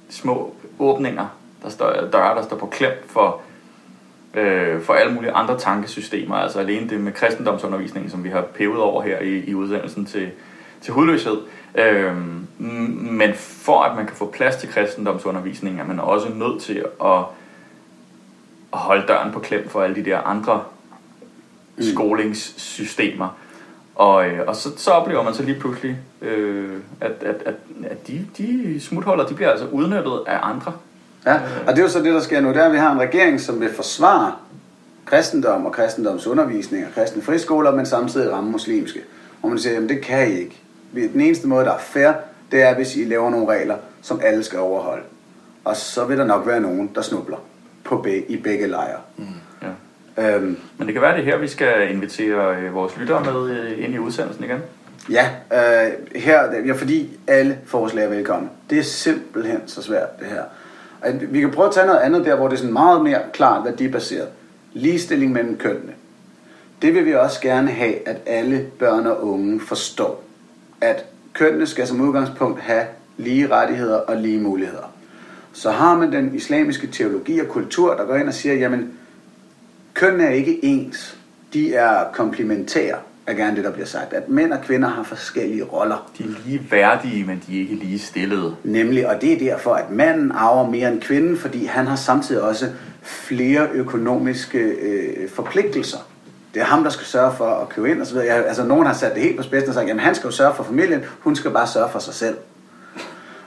små åbninger, der står, døre, der står på klem for, øh, for alle mulige andre tankesystemer. Altså alene det med kristendomsundervisningen, som vi har pevet over her i, i udsendelsen til, til hudløshed. Øh, men for at man kan få plads til kristendomsundervisningen, er man også nødt til at, at holde døren på klem for alle de der andre skolingssystemer. Og, øh, og så, så oplever man så lige pludselig, øh, at, at, at, at de, de smuthuller, de bliver altså udnyttet af andre. Ja, og det er jo så det, der sker nu. Er, at vi har en regering, som vil forsvare kristendom og kristendomsundervisning og kristne friskoler, men samtidig ramme muslimske. Og man siger, jamen det kan I ikke. Den eneste måde, der er fair, det er, hvis I laver nogle regler, som alle skal overholde. Og så vil der nok være nogen, der snubler på be- i begge lejre. Ja. Øhm, Men det kan være, det er her, vi skal invitere øh, vores lyttere med øh, ind i udsendelsen igen. Ja, øh, her, ja, fordi alle forslag er velkomne. Det er simpelthen så svært, det her. At vi kan prøve at tage noget andet der, hvor det er sådan meget mere klart værdibaseret. Ligestilling mellem kønnene. Det vil vi også gerne have, at alle børn og unge forstår. At kønnene skal som udgangspunkt have lige rettigheder og lige muligheder. Så har man den islamiske teologi og kultur, der går ind og siger, jamen, kønnene er ikke ens. De er komplementære, er gerne det, der bliver sagt. At mænd og kvinder har forskellige roller. De er lige værdige, men de er ikke lige stillede. Nemlig, og det er derfor, at manden arver mere end kvinden, fordi han har samtidig også flere økonomiske øh, forpligtelser. Det er ham, der skal sørge for at købe ind og så videre. Jeg, altså, nogen har sat det helt på spidsen og sagt, jamen han skal jo sørge for familien, hun skal bare sørge for sig selv.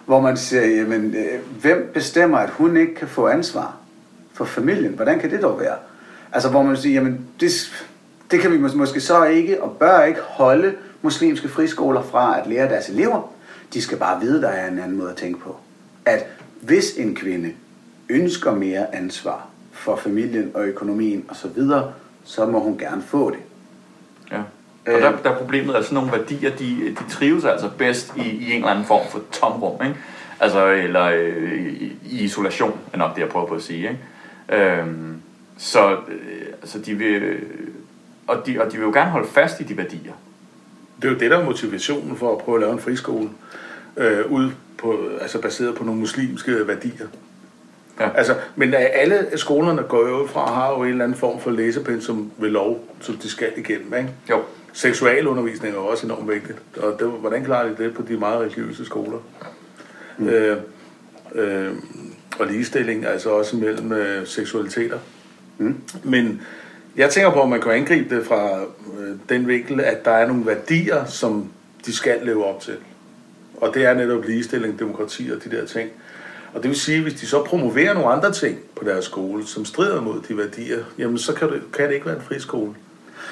Hvor man siger, jamen, øh, hvem bestemmer, at hun ikke kan få ansvar for familien? Hvordan kan det dog være? Altså, hvor man siger, jamen, det, det kan vi mås- måske så ikke og bør ikke holde muslimske friskoler fra at lære deres elever. De skal bare vide, der er en anden måde at tænke på. At hvis en kvinde ønsker mere ansvar for familien og økonomien osv., så må hun gerne få det. Og der, der er problemet, at sådan nogle værdier, de, de trives altså bedst i, i en eller anden form for tomrum, ikke? Altså, eller øh, i, isolation, er nok det, jeg prøver på at sige, ikke? Øhm, så øh, altså, de vil, og, de, og de vil jo gerne holde fast i de værdier. Det er jo det, der er motivationen for at prøve at lave en friskole. Øh, ud på, altså baseret på nogle muslimske værdier. Ja. Altså, men øh, alle skolerne går jo ud fra har jo en eller anden form for læsepensum ved lov, som de skal igennem. Ikke? Jo. Seksualundervisning er også enormt vigtigt. Og det, hvordan klarer de det på de meget religiøse skoler? Mm. Øh, øh, og ligestilling, altså også mellem øh, seksualiteter. Mm. Men jeg tænker på, at man kan angribe det fra øh, den vinkel, at der er nogle værdier, som de skal leve op til. Og det er netop ligestilling, demokrati og de der ting. Og det vil sige, at hvis de så promoverer nogle andre ting på deres skole, som strider mod de værdier, jamen så kan det, kan det ikke være en friskole.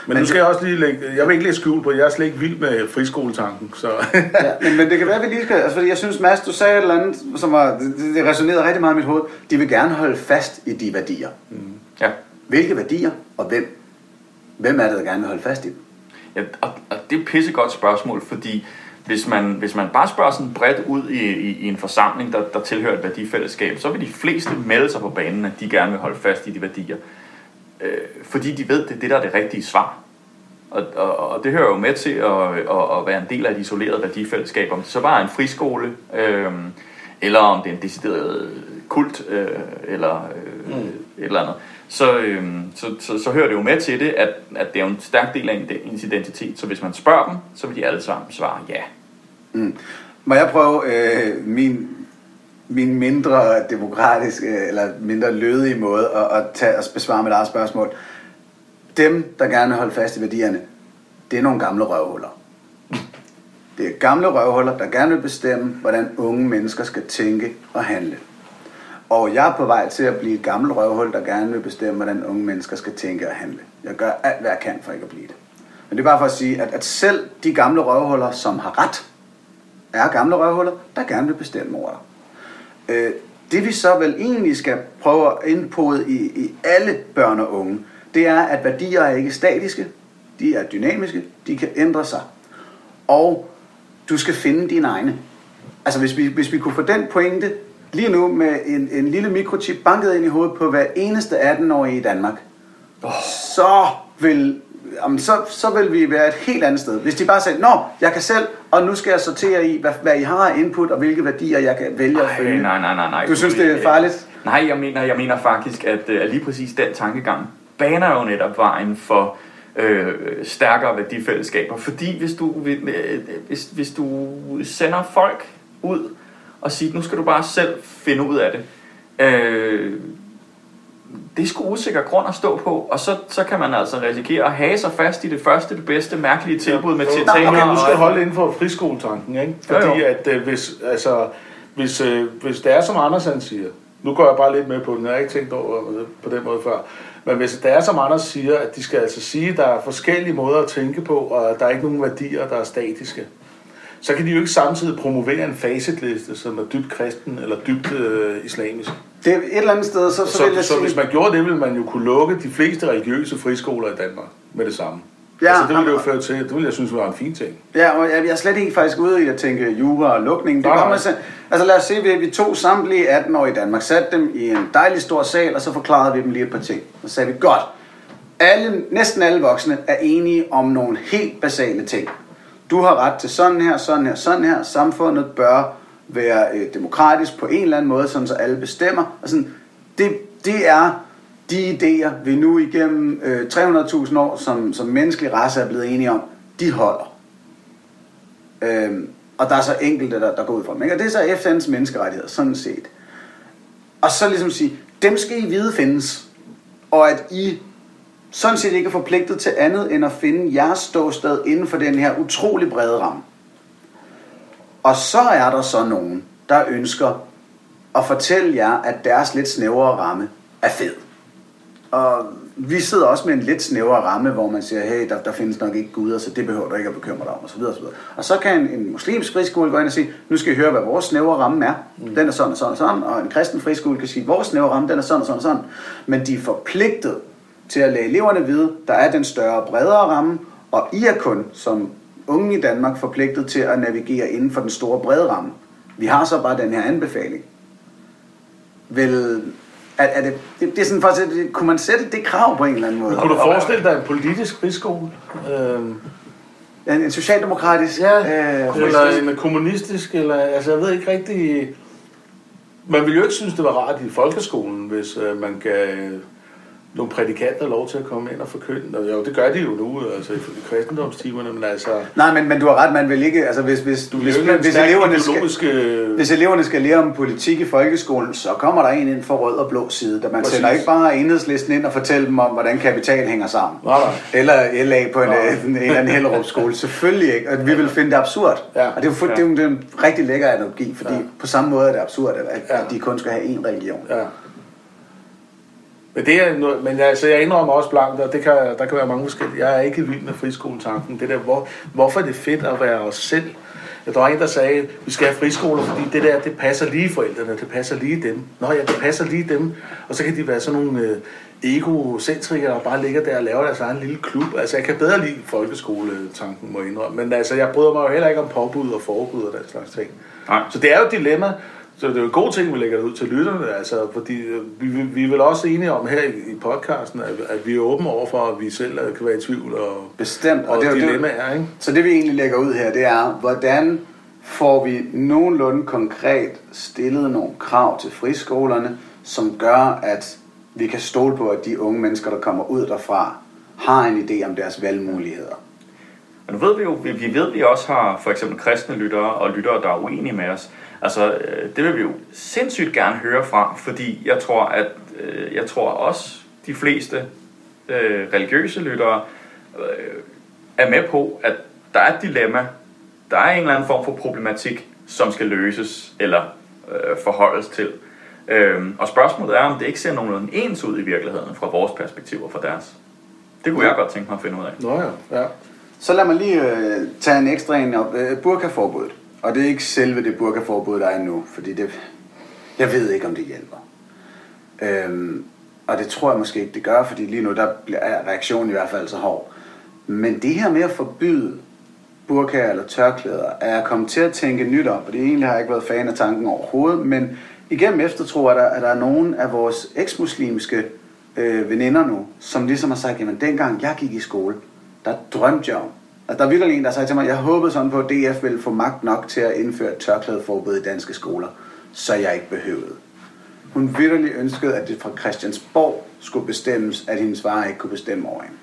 Men, men nu skal jeg også lige lægge, jeg vil ikke lægge skjul på, jeg er slet ikke vild med friskoletanken. Så. Ja, men, men det kan være, at vi lige skal... Altså, fordi jeg synes, Mads, du sagde et eller andet, som var, det, det resonerede rigtig meget i mit hoved. De vil gerne holde fast i de værdier. Ja. Hvilke værdier og hvem? hvem er det, der gerne vil holde fast i dem? Ja, og, og det er et pissegodt spørgsmål, fordi hvis man, hvis man bare spørger sådan bredt ud i, i, i en forsamling, der, der tilhører et værdifællesskab, så vil de fleste melde sig på banen, at de gerne vil holde fast i de værdier. Øh, fordi de ved, det er det, der er det rigtige svar. Og, og, og det hører jo med til at, at, at være en del af et isoleret værdifællesskab. Om det så bare er en friskole, øh, eller om det er en decideret kult, øh, eller øh, mm. et eller andet. Så, øh, så, så, så hører det jo med til det, at, at det er jo en stærk del af ens identitet. Så hvis man spørger dem, så vil de alle sammen svare ja. Mm. Må jeg prøve øh, min, min mindre demokratiske, øh, eller mindre lødige måde at, at, tage, at besvare mit eget spørgsmål? Dem, der gerne vil holde fast i værdierne, det er nogle gamle røvhuller. Det er gamle røvhuller, der gerne vil bestemme, hvordan unge mennesker skal tænke og handle. Og jeg er på vej til at blive et gammelt røvhul, der gerne vil bestemme, hvordan unge mennesker skal tænke og handle. Jeg gør alt, hvad jeg kan for ikke at blive det. Men det er bare for at sige, at, at selv de gamle røvhuller, som har ret, er gamle røvhuller, der gerne vil bestemme over dig. Øh, det vi så vel egentlig skal prøve at indpode i, i alle børn og unge, det er, at værdier er ikke statiske, de er dynamiske, de kan ændre sig. Og du skal finde dine egne. Altså hvis vi, hvis vi kunne få den pointe lige nu med en, en lille mikrochip banket ind i hovedet på hver eneste 18-årige i Danmark, oh. så vil jamen, så, så vil vi være et helt andet sted. Hvis de bare sagde, nå, jeg kan selv, og nu skal jeg sortere i, hvad, hvad I har af input, og hvilke værdier jeg kan vælge Ej, at følge. Nej, nej, nej, nej. Du synes, det er farligt? Nej, jeg mener, jeg mener faktisk, at, at lige præcis den tankegang baner jo netop vejen for øh, stærkere værdifællesskaber. Fordi hvis du, hvis, hvis du sender folk ud og siger, nu skal du bare selv finde ud af det, øh, det er sgu usikker grund at stå på, og så, så kan man altså risikere at have sig fast i det første, det bedste, mærkelige tilbud med titaner. Okay, du skal holde inden for friskoletanken, ikke? Fordi jo, jo. at øh, hvis, altså, hvis, øh, hvis det er som Andersen siger, nu går jeg bare lidt med på den, jeg har ikke tænkt over det på den måde før, men hvis det er som Anders siger, at de skal altså sige, at der er forskellige måder at tænke på, og der er ikke nogen værdier, der er statiske, så kan de jo ikke samtidig promovere en facitliste, som er dybt kristen eller dybt øh, islamisk. Det er et eller andet sted, så, så, Så, vil jeg så sige... hvis man gjorde det, ville man jo kunne lukke de fleste religiøse friskoler i Danmark med det samme. Ja, altså, det ville det jo føre til, det ville jeg synes var en fin ting. Ja, og jeg, jeg er slet ikke faktisk ude i at tænke jura og lukning. Det kommer til, altså lad os se, vi, vi tog samtlige 18 år i Danmark, satte dem i en dejlig stor sal, og så forklarede vi dem lige et par ting. Og så sagde vi, godt, alle, næsten alle voksne er enige om nogle helt basale ting. Du har ret til sådan her, sådan her, sådan her. Samfundet bør være øh, demokratisk på en eller anden måde, sådan så alle bestemmer. Og sådan, det, det er de idéer, vi nu igennem øh, 300.000 år som, som menneskelig race er blevet enige om, de holder. Øhm, og der er så enkelte, der, der går ud fra dem. Ikke? Og det er så FN's menneskerettigheder, sådan set. Og så ligesom sige, dem skal I vide findes. Og at I sådan set ikke er forpligtet til andet, end at finde jeres ståsted inden for den her utrolig brede ramme. Og så er der så nogen, der ønsker at fortælle jer, at deres lidt snævrere ramme er fed. Og vi sidder også med en lidt snævrere ramme, hvor man siger, hey, der, der findes nok ikke guder, så det behøver du ikke at bekymre dig om, osv. osv. Og så kan en, en muslimsk friskole gå ind og sige, nu skal I høre, hvad vores snævre ramme er. Mm. Den er sådan og sådan og sådan. Og en kristen friskole kan sige, vores snævre ramme, den er sådan og sådan og sådan. Men de er forpligtet til at lade eleverne vide, der er den større, bredere ramme, og I er kun som unge i Danmark forpligtet til at navigere inden for den store, brede ramme. Vi har så bare den her anbefaling. Vel, er, er det, det, det er sådan at sætte, kunne man sætte det krav på en eller anden måde? Kunne du forestille dig en politisk friskole? Øhm, En, en socialdemokratisk Ja, øh, eller en kommunistisk, eller, altså jeg ved ikke rigtig... Man ville jo ikke synes, det var rart i folkeskolen, hvis øh, man gav nogle prædikanter lov til at komme ind og forkynde. Og jo, det gør de jo nu, altså i kristendomstimerne, men altså... Nej, men, men du har ret, man vil ikke, altså hvis, hvis, du, hvis, en hvis, eleverne skal, ideologisk, øh, hvis eleverne skal lære om politik i folkeskolen, så kommer der en ind fra rød og blå side, der man Præcis. sender ikke bare enhedslisten ind og fortæller dem om, hvordan kapital hænger sammen. Nej, nej. Eller LA på en, en, en eller anden Hellerup skole. Selvfølgelig ikke. Og vi vil finde det absurd. Ja. Og det er jo det er jo det er en rigtig lækker analogi, fordi Ja. på samme måde er det absurd, at, at Ja. de kun skal have én religion. Ja. Men, det er noget, men altså, jeg indrømmer også blankt, og det kan, der kan være mange forskellige. Jeg er ikke vild med friskoletanken. Det der, hvor, hvorfor er det fedt at være os selv? Der var en, der sagde, at vi skal have friskoler, fordi det der, det passer lige forældrene, det passer lige dem. Nå ja, det passer lige dem. Og så kan de være sådan nogle øh, egocentrikere, der bare ligger der og laver deres egen lille klub. Altså, jeg kan bedre lide folkeskoletanken, må jeg indrømme. Men altså, jeg bryder mig jo heller ikke om påbud og forbud og den slags ting. Nej. Så det er jo et dilemma. Så det er jo en god ting, vi lægger det ud til lytterne, altså, fordi øh, vi, vi, vi er vel også enige om her i, i podcasten, at, at vi er åbne over for, at vi selv kan være i tvivl og, Bestemt. og det er jo- det er dilemmaer, ikke? Så det vi egentlig lægger ud her, det er, hvordan får vi nogenlunde konkret stillet nogle krav til friskolerne, som gør, at vi kan stole på, at de unge mennesker, der kommer ud derfra, har en idé om deres valgmuligheder. Men nu ved vi jo, vi, vi ved, at vi også har for eksempel kristne lyttere og lyttere, der er uenige med os. Altså, øh, det vil vi jo sindssygt gerne høre fra, fordi jeg tror, at øh, jeg tror også, de fleste øh, religiøse lyttere øh, er med på, at der er et dilemma, der er en eller anden form for problematik, som skal løses eller øh, forholdes til. Øhm, og spørgsmålet er, om det ikke ser nogenlunde ens ud i virkeligheden fra vores perspektiv og fra deres. Det kunne jeg godt tænke mig at finde ud af. Nå ja, ja. Så lad mig lige øh, tage en ekstra en op. Øh, burkaforbuddet. Og det er ikke selve det burkaforbud, der er nu, fordi det, jeg ved ikke, om det hjælper. Øhm, og det tror jeg måske ikke, det gør, fordi lige nu der bliver- er reaktionen i hvert fald så hård. Men det her med at forbyde burkaer eller tørklæder, er jeg kommet til at tænke nyt om, og det egentlig har jeg ikke været fan af tanken overhovedet, men igennem eftertro er der, er der nogen af vores eksmuslimske øh, veninder nu, som ligesom har sagt, jamen dengang jeg gik i skole, der drømte jeg om. Altså, der er virkelig en, der sagde til mig, jeg håbede sådan på, at DF ville få magt nok til at indføre et tørklædeforbud i danske skoler, så jeg ikke behøvede. Hun virkelig ønskede, at det fra Christiansborg skulle bestemmes, at hendes far ikke kunne bestemme over hende.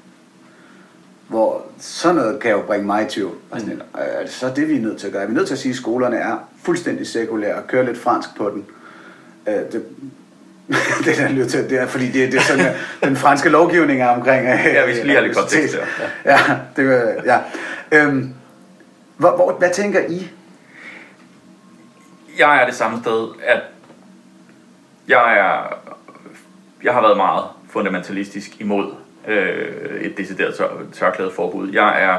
Hvor sådan noget kan jo bringe mig i tvivl. Og sådan, mm. Er det så det, vi er nødt til at gøre? Er vi nødt til at sige, at skolerne er fuldstændig sekulære og kører lidt fransk på den? Øh, det, *laughs* det der lyder til, det er, fordi det, det er sådan, den franske lovgivning er omkring. øh, Ja, vi skal lige have lidt kontekst der. Ja, det vil, ja. Øhm, hvor, hvor, hvad tænker I? jeg er det samme sted, at jeg er, jeg har været meget fundamentalistisk imod øh, et decideret tør, tørklædeforbud. Jeg er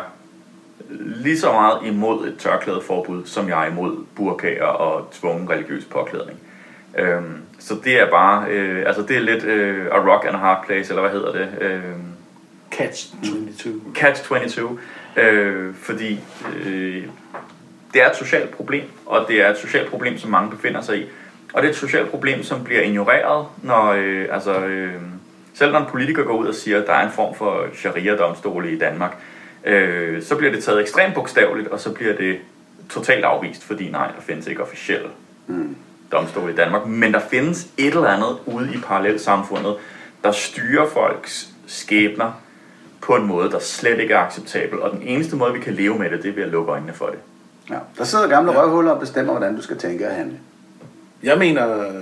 lige så meget imod et tørklædeforbud, som jeg er imod burkaer og tvungen religiøs påklædning. Øhm, så det er bare, øh, altså det er lidt øh, a rock and a hard place, eller hvad hedder det? Øh, Catch 22. Catch 22, øh, fordi øh, det er et socialt problem, og det er et socialt problem, som mange befinder sig i. Og det er et socialt problem, som bliver ignoreret, når øh, altså, øh, selv når en politiker går ud og siger, at der er en form for sharia-domstole i Danmark, øh, så bliver det taget ekstremt bogstaveligt, og så bliver det totalt afvist, fordi nej, der findes ikke officielle Mm. Domstol i Danmark, men der findes et eller andet ude i parallelsamfundet, der styrer folks skæbner på en måde, der slet ikke er acceptabel, og den eneste måde, vi kan leve med det, det er ved at lukke øjnene for det. Ja. Der sidder gamle ja. røvhuller og bestemmer, hvordan du skal tænke og handle. Jeg mener,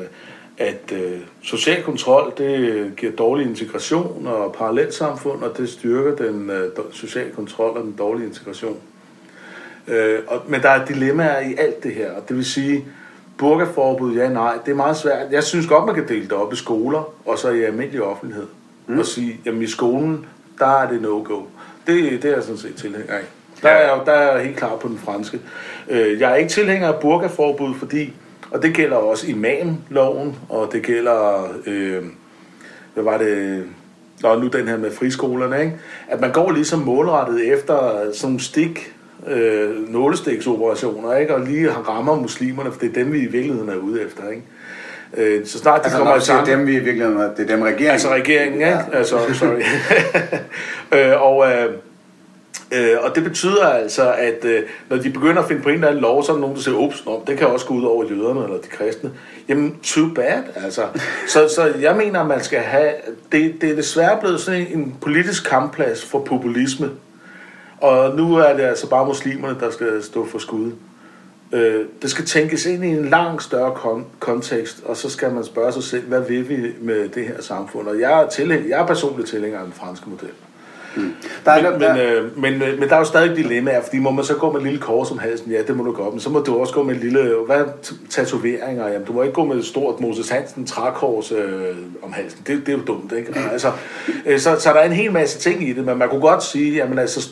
at øh, social kontrol, det giver dårlig integration og parallelsamfund, og det styrker den øh, sociale kontrol og den dårlige integration. Øh, og, men der er dilemmaer i alt det her, og det vil sige, burkaforbud, ja, nej, det er meget svært. Jeg synes godt, man kan dele det op i skoler, og så i almindelig offentlighed, mm. og sige, jamen i skolen, der er det no-go. Det, det er jeg sådan set tilhænger af. Der er, jeg- der er jeg helt klar på den franske. Øh, jeg er ikke tilhænger af burkaforbud, fordi, og det gælder også imamloven, og det gælder, øh, hvad var det, Nå, nu den her med friskolerne, ikke? at man går ligesom målrettet efter sådan nogle stik, øh, nålestiksoperationer, ikke? og lige har rammer muslimerne, for det er dem, vi i virkeligheden er ude efter. Ikke? Øh, så snart de Altså, kommer i tanke- dem, vi i virkeligheden, det er dem regeringen. Altså regeringen? Ja. Ja. Altså, *laughs* sorry. *laughs* øh, og, øh, øh, og det betyder altså, at øh, når de begynder at finde på en eller anden lov, så er der nogen, der siger, ups, nå, det kan også gå ud over jøderne eller de kristne. Jamen, too bad, altså. Så, så jeg mener, at man skal have... Det, det er desværre blevet sådan en, en politisk kampplads for populisme. Og nu er det altså bare muslimerne, der skal stå for skud. Øh, det skal tænkes ind i en langt større kon- kontekst, og så skal man spørge sig selv, hvad vil vi med det her samfund? Og jeg er, tilhæng- jeg er personligt tilhænger af den franske model. Der er, Men, der, men, øh, men, øh, men der er jo stadig dilemmaer, fordi må man så gå med et lille kors om halsen? Ja, det må du godt, men så må du også gå med et lille, hvad, t- tatoveringer? Jamen, du må ikke gå med et stort Moses Hansen trækors øh, om halsen. Det, det er jo dumt, ikke? Altså, øh, så, så der er en hel masse ting i det, men man kunne godt sige, jamen altså,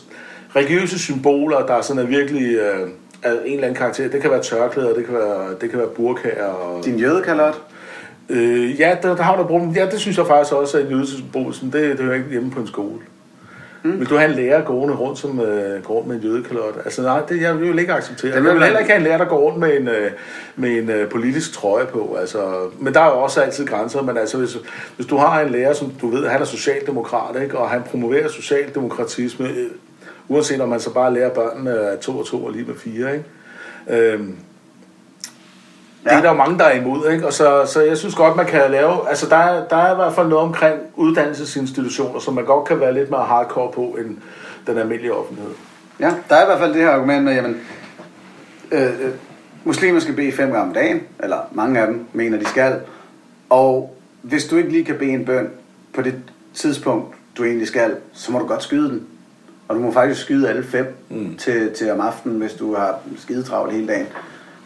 religiøse symboler, der sådan er virkelig øh, af en eller anden karakter. Det kan være tørklæder, det kan være, det kan være burkaer. Og, Din jødekalot? øh, ja, der, der har du brugt Ja, det synes jeg faktisk også er en jødesymbol. Sådan, Det, det hører ikke hjemme på en skole. Mm. Hvis du har en lærer gående rundt, som øh, går rundt med en jødekalot, altså nej, det jeg vil ikke acceptere. Det vil jeg vil heller ikke have en lærer, der går rundt med en, øh, med en øh, politisk trøje på. Altså, men der er jo også altid grænser, men altså, hvis, hvis du har en lærer, som du ved, han er socialdemokrat, ikke, og han promoverer socialdemokratisme, øh, uanset om man så bare lærer børnene at to og to og lige med fire, ikke? Øhm, det Ja. er der jo mange, der er imod, ikke? Og så, så jeg synes godt, man kan lave... Altså, der er, der er i hvert fald noget omkring uddannelsesinstitutioner, som man godt kan være lidt mere hardcore på, end den almindelige offentlighed. Ja, der er i hvert fald det her argument med, jamen, øh, øh, muslimer skal bede fem gange om dagen, eller mange af dem mener, de skal. Og hvis du ikke lige kan bede en bøn på det tidspunkt, du egentlig skal, så må du godt skyde den. Og du må faktisk skyde alle fem mm. til, til om aftenen, hvis du har skide travlt hele dagen.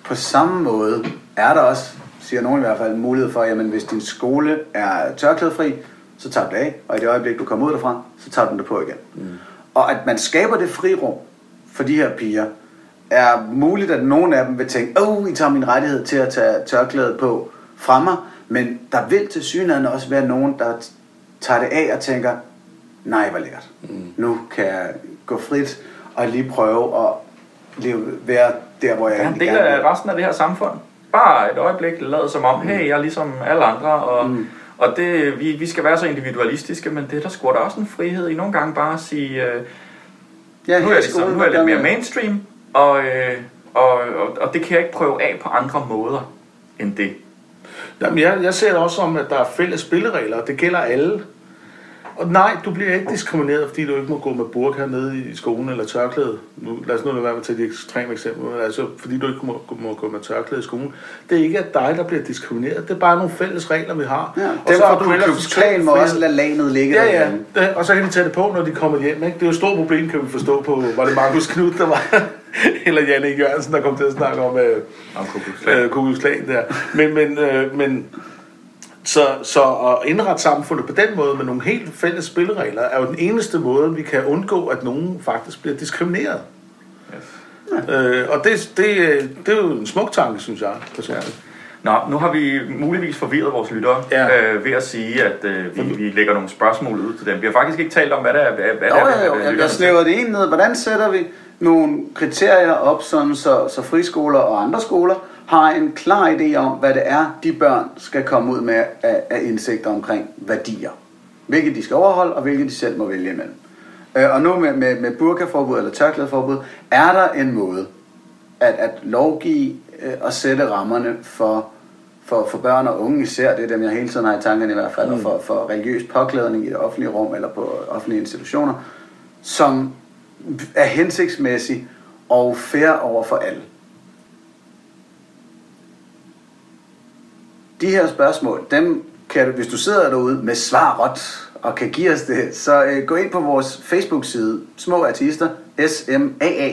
På samme måde er der også, siger nogen i hvert fald, mulighed for, jamen hvis din skole er tørklædefri, så tager du det af, og i det øjeblik, du kommer ud derfra, så tager du den det på igen. Mm. Og at man skaber det frirum for de her piger, er muligt, at nogle af dem vil tænke, åh, oh, I tager min rettighed til at tage tørklædet på fra mig, men der vil til synligheden også være nogen, der tager det af og tænker, nej, hvor lækkert. Mm. Nu kan jeg gå frit og lige prøve at leve, være der, hvor jeg er en egentlig gerne af vil. resten af det her samfund. Bare et øjeblik lade som om, hey, jeg er ligesom alle andre, og, mm. og det, vi, vi skal være så individualistiske, men det der sgu da også en frihed i nogle gange bare at sige, øh, Ja, nu er jeg, ligesom, nu er jeg lidt mere mainstream, og, øh, og, og, og det kan jeg ikke prøve af på andre måder end det. Jamen, jeg, jeg ser det også som, at der er fælles spilleregler, og det gælder alle. Og nej, du bliver ikke diskrimineret, fordi du ikke må gå med burka nede i skolen eller tørklæde. Nu, lad os nu lade være med at tage de ekstreme eksempler. men Altså, fordi du ikke må, må gå med tørklæde i skolen. Det er ikke at dig, der bliver diskrimineret. Det er bare nogle fælles regler, vi har. Ja, Og dem så har du ellers Klan må også lade lanet ligge Ja, ja. Det, og så kan de tage det på, når de kommer hjem. Ikke? Det er jo et stort problem, kan vi forstå på, var det Markus Knudt, der var, *laughs* eller Janne Jørgensen, der kom til at snakke om øh, Om Ku Klux Klan. øh, der. Men, men, øh, men så, så at indrette samfundet på den måde med nogle helt fælles spilleregler, er jo den eneste måde, vi kan undgå, at nogen faktisk bliver diskrimineret. Yes. Øh, og det, det, det er jo en smuk tanke, synes jeg, personligt. Nå, nu har vi muligvis forvirret vores lyttere Ja. øh, ved at sige, at øh, vi, vi lægger nogle spørgsmål ud til dem. Vi har faktisk ikke talt om, hvad det er, hvad, hvad Jo, det er, jo, jo. Jeg, snæver det ene ned. Hvordan sætter vi nogle kriterier op, sådan så, så friskoler og andre skoler har en klar idé om, hvad det er, de børn skal komme ud med af, af indsigter omkring værdier. Hvilke de skal overholde, og hvilke de selv må vælge imellem. Øh, og nu med, med, med burkaforbud eller tørklædeforbud, er der en måde at, at lovgive øh, og sætte rammerne for, for, for børn og unge især, det er dem, jeg hele tiden har i tankerne i hvert fald, mm. og for, for religiøs påklædning i det offentlige rum eller på offentlige institutioner, som er hensigtsmæssig og fair over for alle. De her spørgsmål, dem kan du, hvis du sidder derude med svaret og kan give os det, så øh, gå ind på vores Facebook-side, Små Artister, S-M-A-A,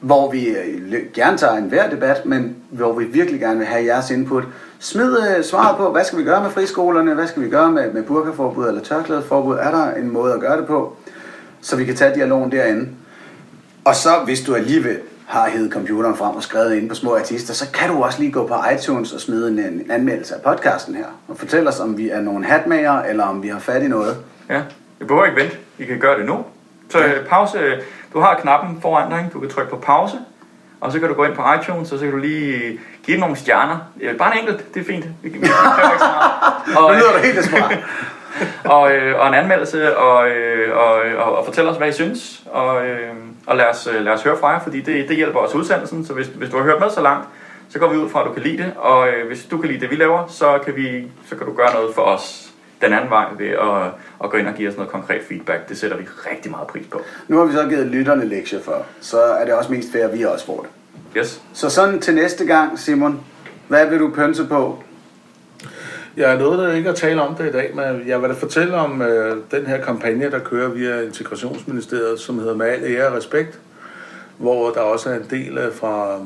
hvor vi øh, gerne tager en hver debat, men hvor vi virkelig gerne vil have jeres input. Smid øh, svaret på, hvad skal vi gøre med friskolerne, hvad skal vi gøre med, med burkaforbud eller tørklædeforbud, er der en måde at gøre det på, så vi kan tage dialogen derinde. Og så, hvis du alligevel har hævet computeren frem og skrevet ind på små artister, så kan du også lige gå på iTunes og smide en, en anmeldelse af podcasten her. Og fortælle os, om vi er nogle hatmager, eller om vi har fat i noget. Ja, jeg behøver ikke vente. I kan gøre det nu. Så øh, pause. Du har knappen foran dig. Du kan trykke på pause. Og så kan du gå ind på iTunes, og så kan du lige give nogle stjerner. Bare en enkelt, det er fint. Vi, vi, vi meget. *laughs* Og, Nu lyder du helt desperat. *laughs* og, øh, og en anmeldelse, og, øh, og, og, og fortæl os, hvad I synes. Og, øh, og lad, os, øh, lad os høre fra jer, fordi det, det hjælper os udsendelsen. Så hvis, hvis du har hørt med så langt, så går vi ud fra, at du kan lide det. Og øh, hvis du kan lide det, vi laver, så kan, vi, så kan du gøre noget for os den anden vej ved at, at gå ind og give os noget konkret feedback. Det sætter vi rigtig meget pris på. Nu har vi så givet lytterne lektier for, så er det også mest fair, at vi også får det. Yes. Så sådan til næste gang, Simon, hvad vil du pønse på? Jeg er noget, ikke at tale om det i dag, men jeg vil da fortælle om øh, den her kampagne, der kører via Integrationsministeriet, som hedder Med al ære og respekt, hvor der også er en del øh, fra,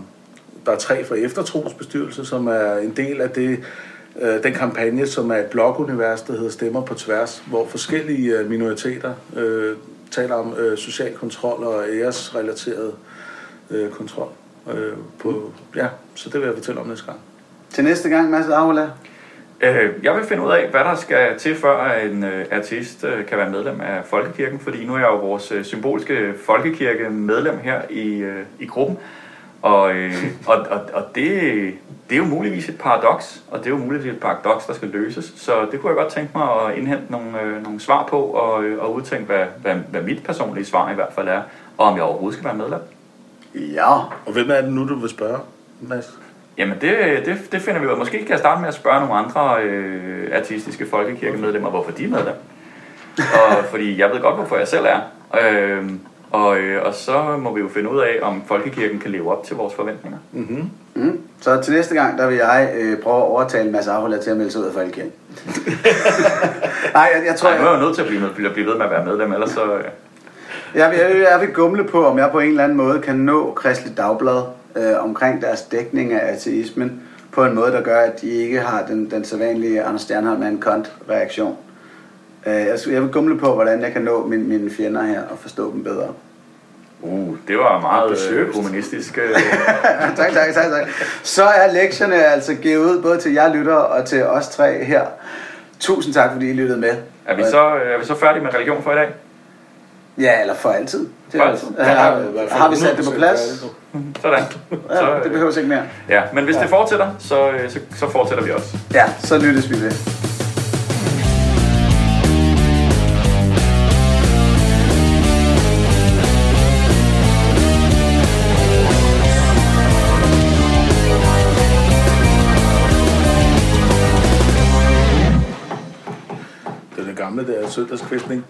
der er tre fra eftertrosbestyrelse, som er en del af det, øh, den kampagne, som er et blogunivers, der hedder Stemmer på tværs, hvor forskellige øh, minoriteter øh, taler om øh, social kontrol og æresrelateret øh, kontrol. Øh, på, ja, så det vil jeg fortælle om næste gang. Til næste gang, Mads Aula. Øh, jeg vil finde ud af, hvad der skal til, før en øh, artist øh, kan være medlem af Folkekirken, fordi nu er jeg jo vores øh, symbolske folkekirke-medlem her i, øh, i gruppen. Og, øh, og, og, og det, det er jo muligvis et paradoks, og det er jo muligvis et paradoks, der skal løses. Så det kunne jeg godt tænke mig at indhente nogle, øh, nogle svar på, og, øh, og udtænke, hvad, hvad, hvad mit personlige svar i hvert fald er, og om jeg overhovedet skal være medlem. Ja. Og hvem er det nu, du vil spørge, Mads? Jamen det, det, det finder vi ud af. Måske kan jeg starte med at spørge nogle andre øh, artistiske folkekirkemedlemmer, hvorfor de er medlem. Og, *laughs* fordi jeg ved godt, hvorfor jeg selv er. Øh, og, øh, og så må vi jo finde ud af, om folkekirken kan leve op til vores forventninger. Mm. Så til næste gang, der vil jeg øh, prøve at overtale Mads Aula til at melde sig ud af Folkekirken. *laughs* Nej, jeg, jeg tror, Nej, nu er jeg, jeg jo nødt til at blive, med, blive ved med at være medlem, ellers så... Øh, jeg, vil, jeg, jeg vil gumle på, om jeg på en eller anden måde kan nå Kristelig Dagblad øh, omkring deres dækning af ateismen på en måde, der gør, at de ikke har den, den sædvanlige Anders Stjernholm er en kont-reaktion. Øh, jeg, jeg vil gumle på, hvordan jeg kan nå mine, mine fjender her og forstå dem bedre. uh, det var meget øh, humanistisk. Øh, *laughs* tak, tak, tak, tak. Så er lektierne altså givet ud både til jer lyttere og til os tre her. Tusind tak, fordi I lyttede med. er, vi så, øh, er vi så færdige med religion for i dag? Ja, eller for altid. Det For er altid. Har, i hvert fald har vi sat det på 100% plads? Sådan. Så, Ja, det øh, behøves ikke mere. ja, men hvis det fortsætter, så, øh, så, så fortsætter vi også. Ja, så lyttes vi ved. Der søndagskvistning.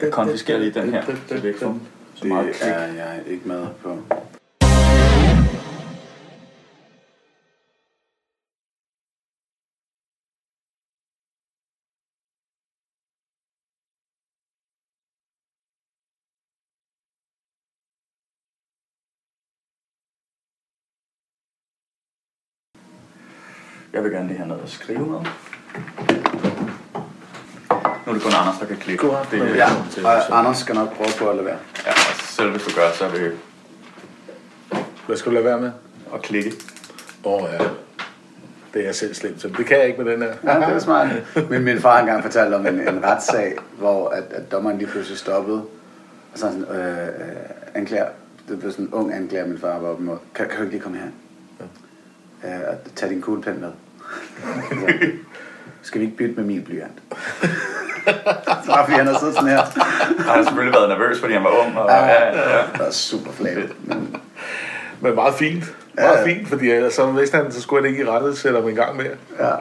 Jeg konfiskerer lige den her til væk fra så meget Det er jeg ikke med på. Jeg vil gerne lige have noget at skrive med. Er det kun Anders, der kan klikke. God. Det, Ja, ja. og Anders skal nok prøve på at lade være. ja, og selv hvis du gør, så det Hvad skal du lade være med? at klikke. Åh oh, ja, det er jeg selv slemt til. Det kan jeg ikke med den her. Ja, det er smart. *laughs* Men min far engang fortalt om en, en retssag, hvor at, at dommeren lige pludselig stoppede. Og så sådan, øh, øh, anklager, det blev sådan en ung anklager, min far var op imod. Kan, kan du ikke lige komme her? Øh, og tage din kuglepen med. *laughs* Så, skal vi ikke bytte med min blyant? *laughs* så bare fordi han har siddet sådan her. Jeg har selvfølgelig været nervøs, fordi han var ung. Og, ja, ja, ja. Det var super flabet. Men Men meget fint. Meget fint, fordi ellers så vidste han, så skulle han ikke i rettet sætte ham en gang mere. ja,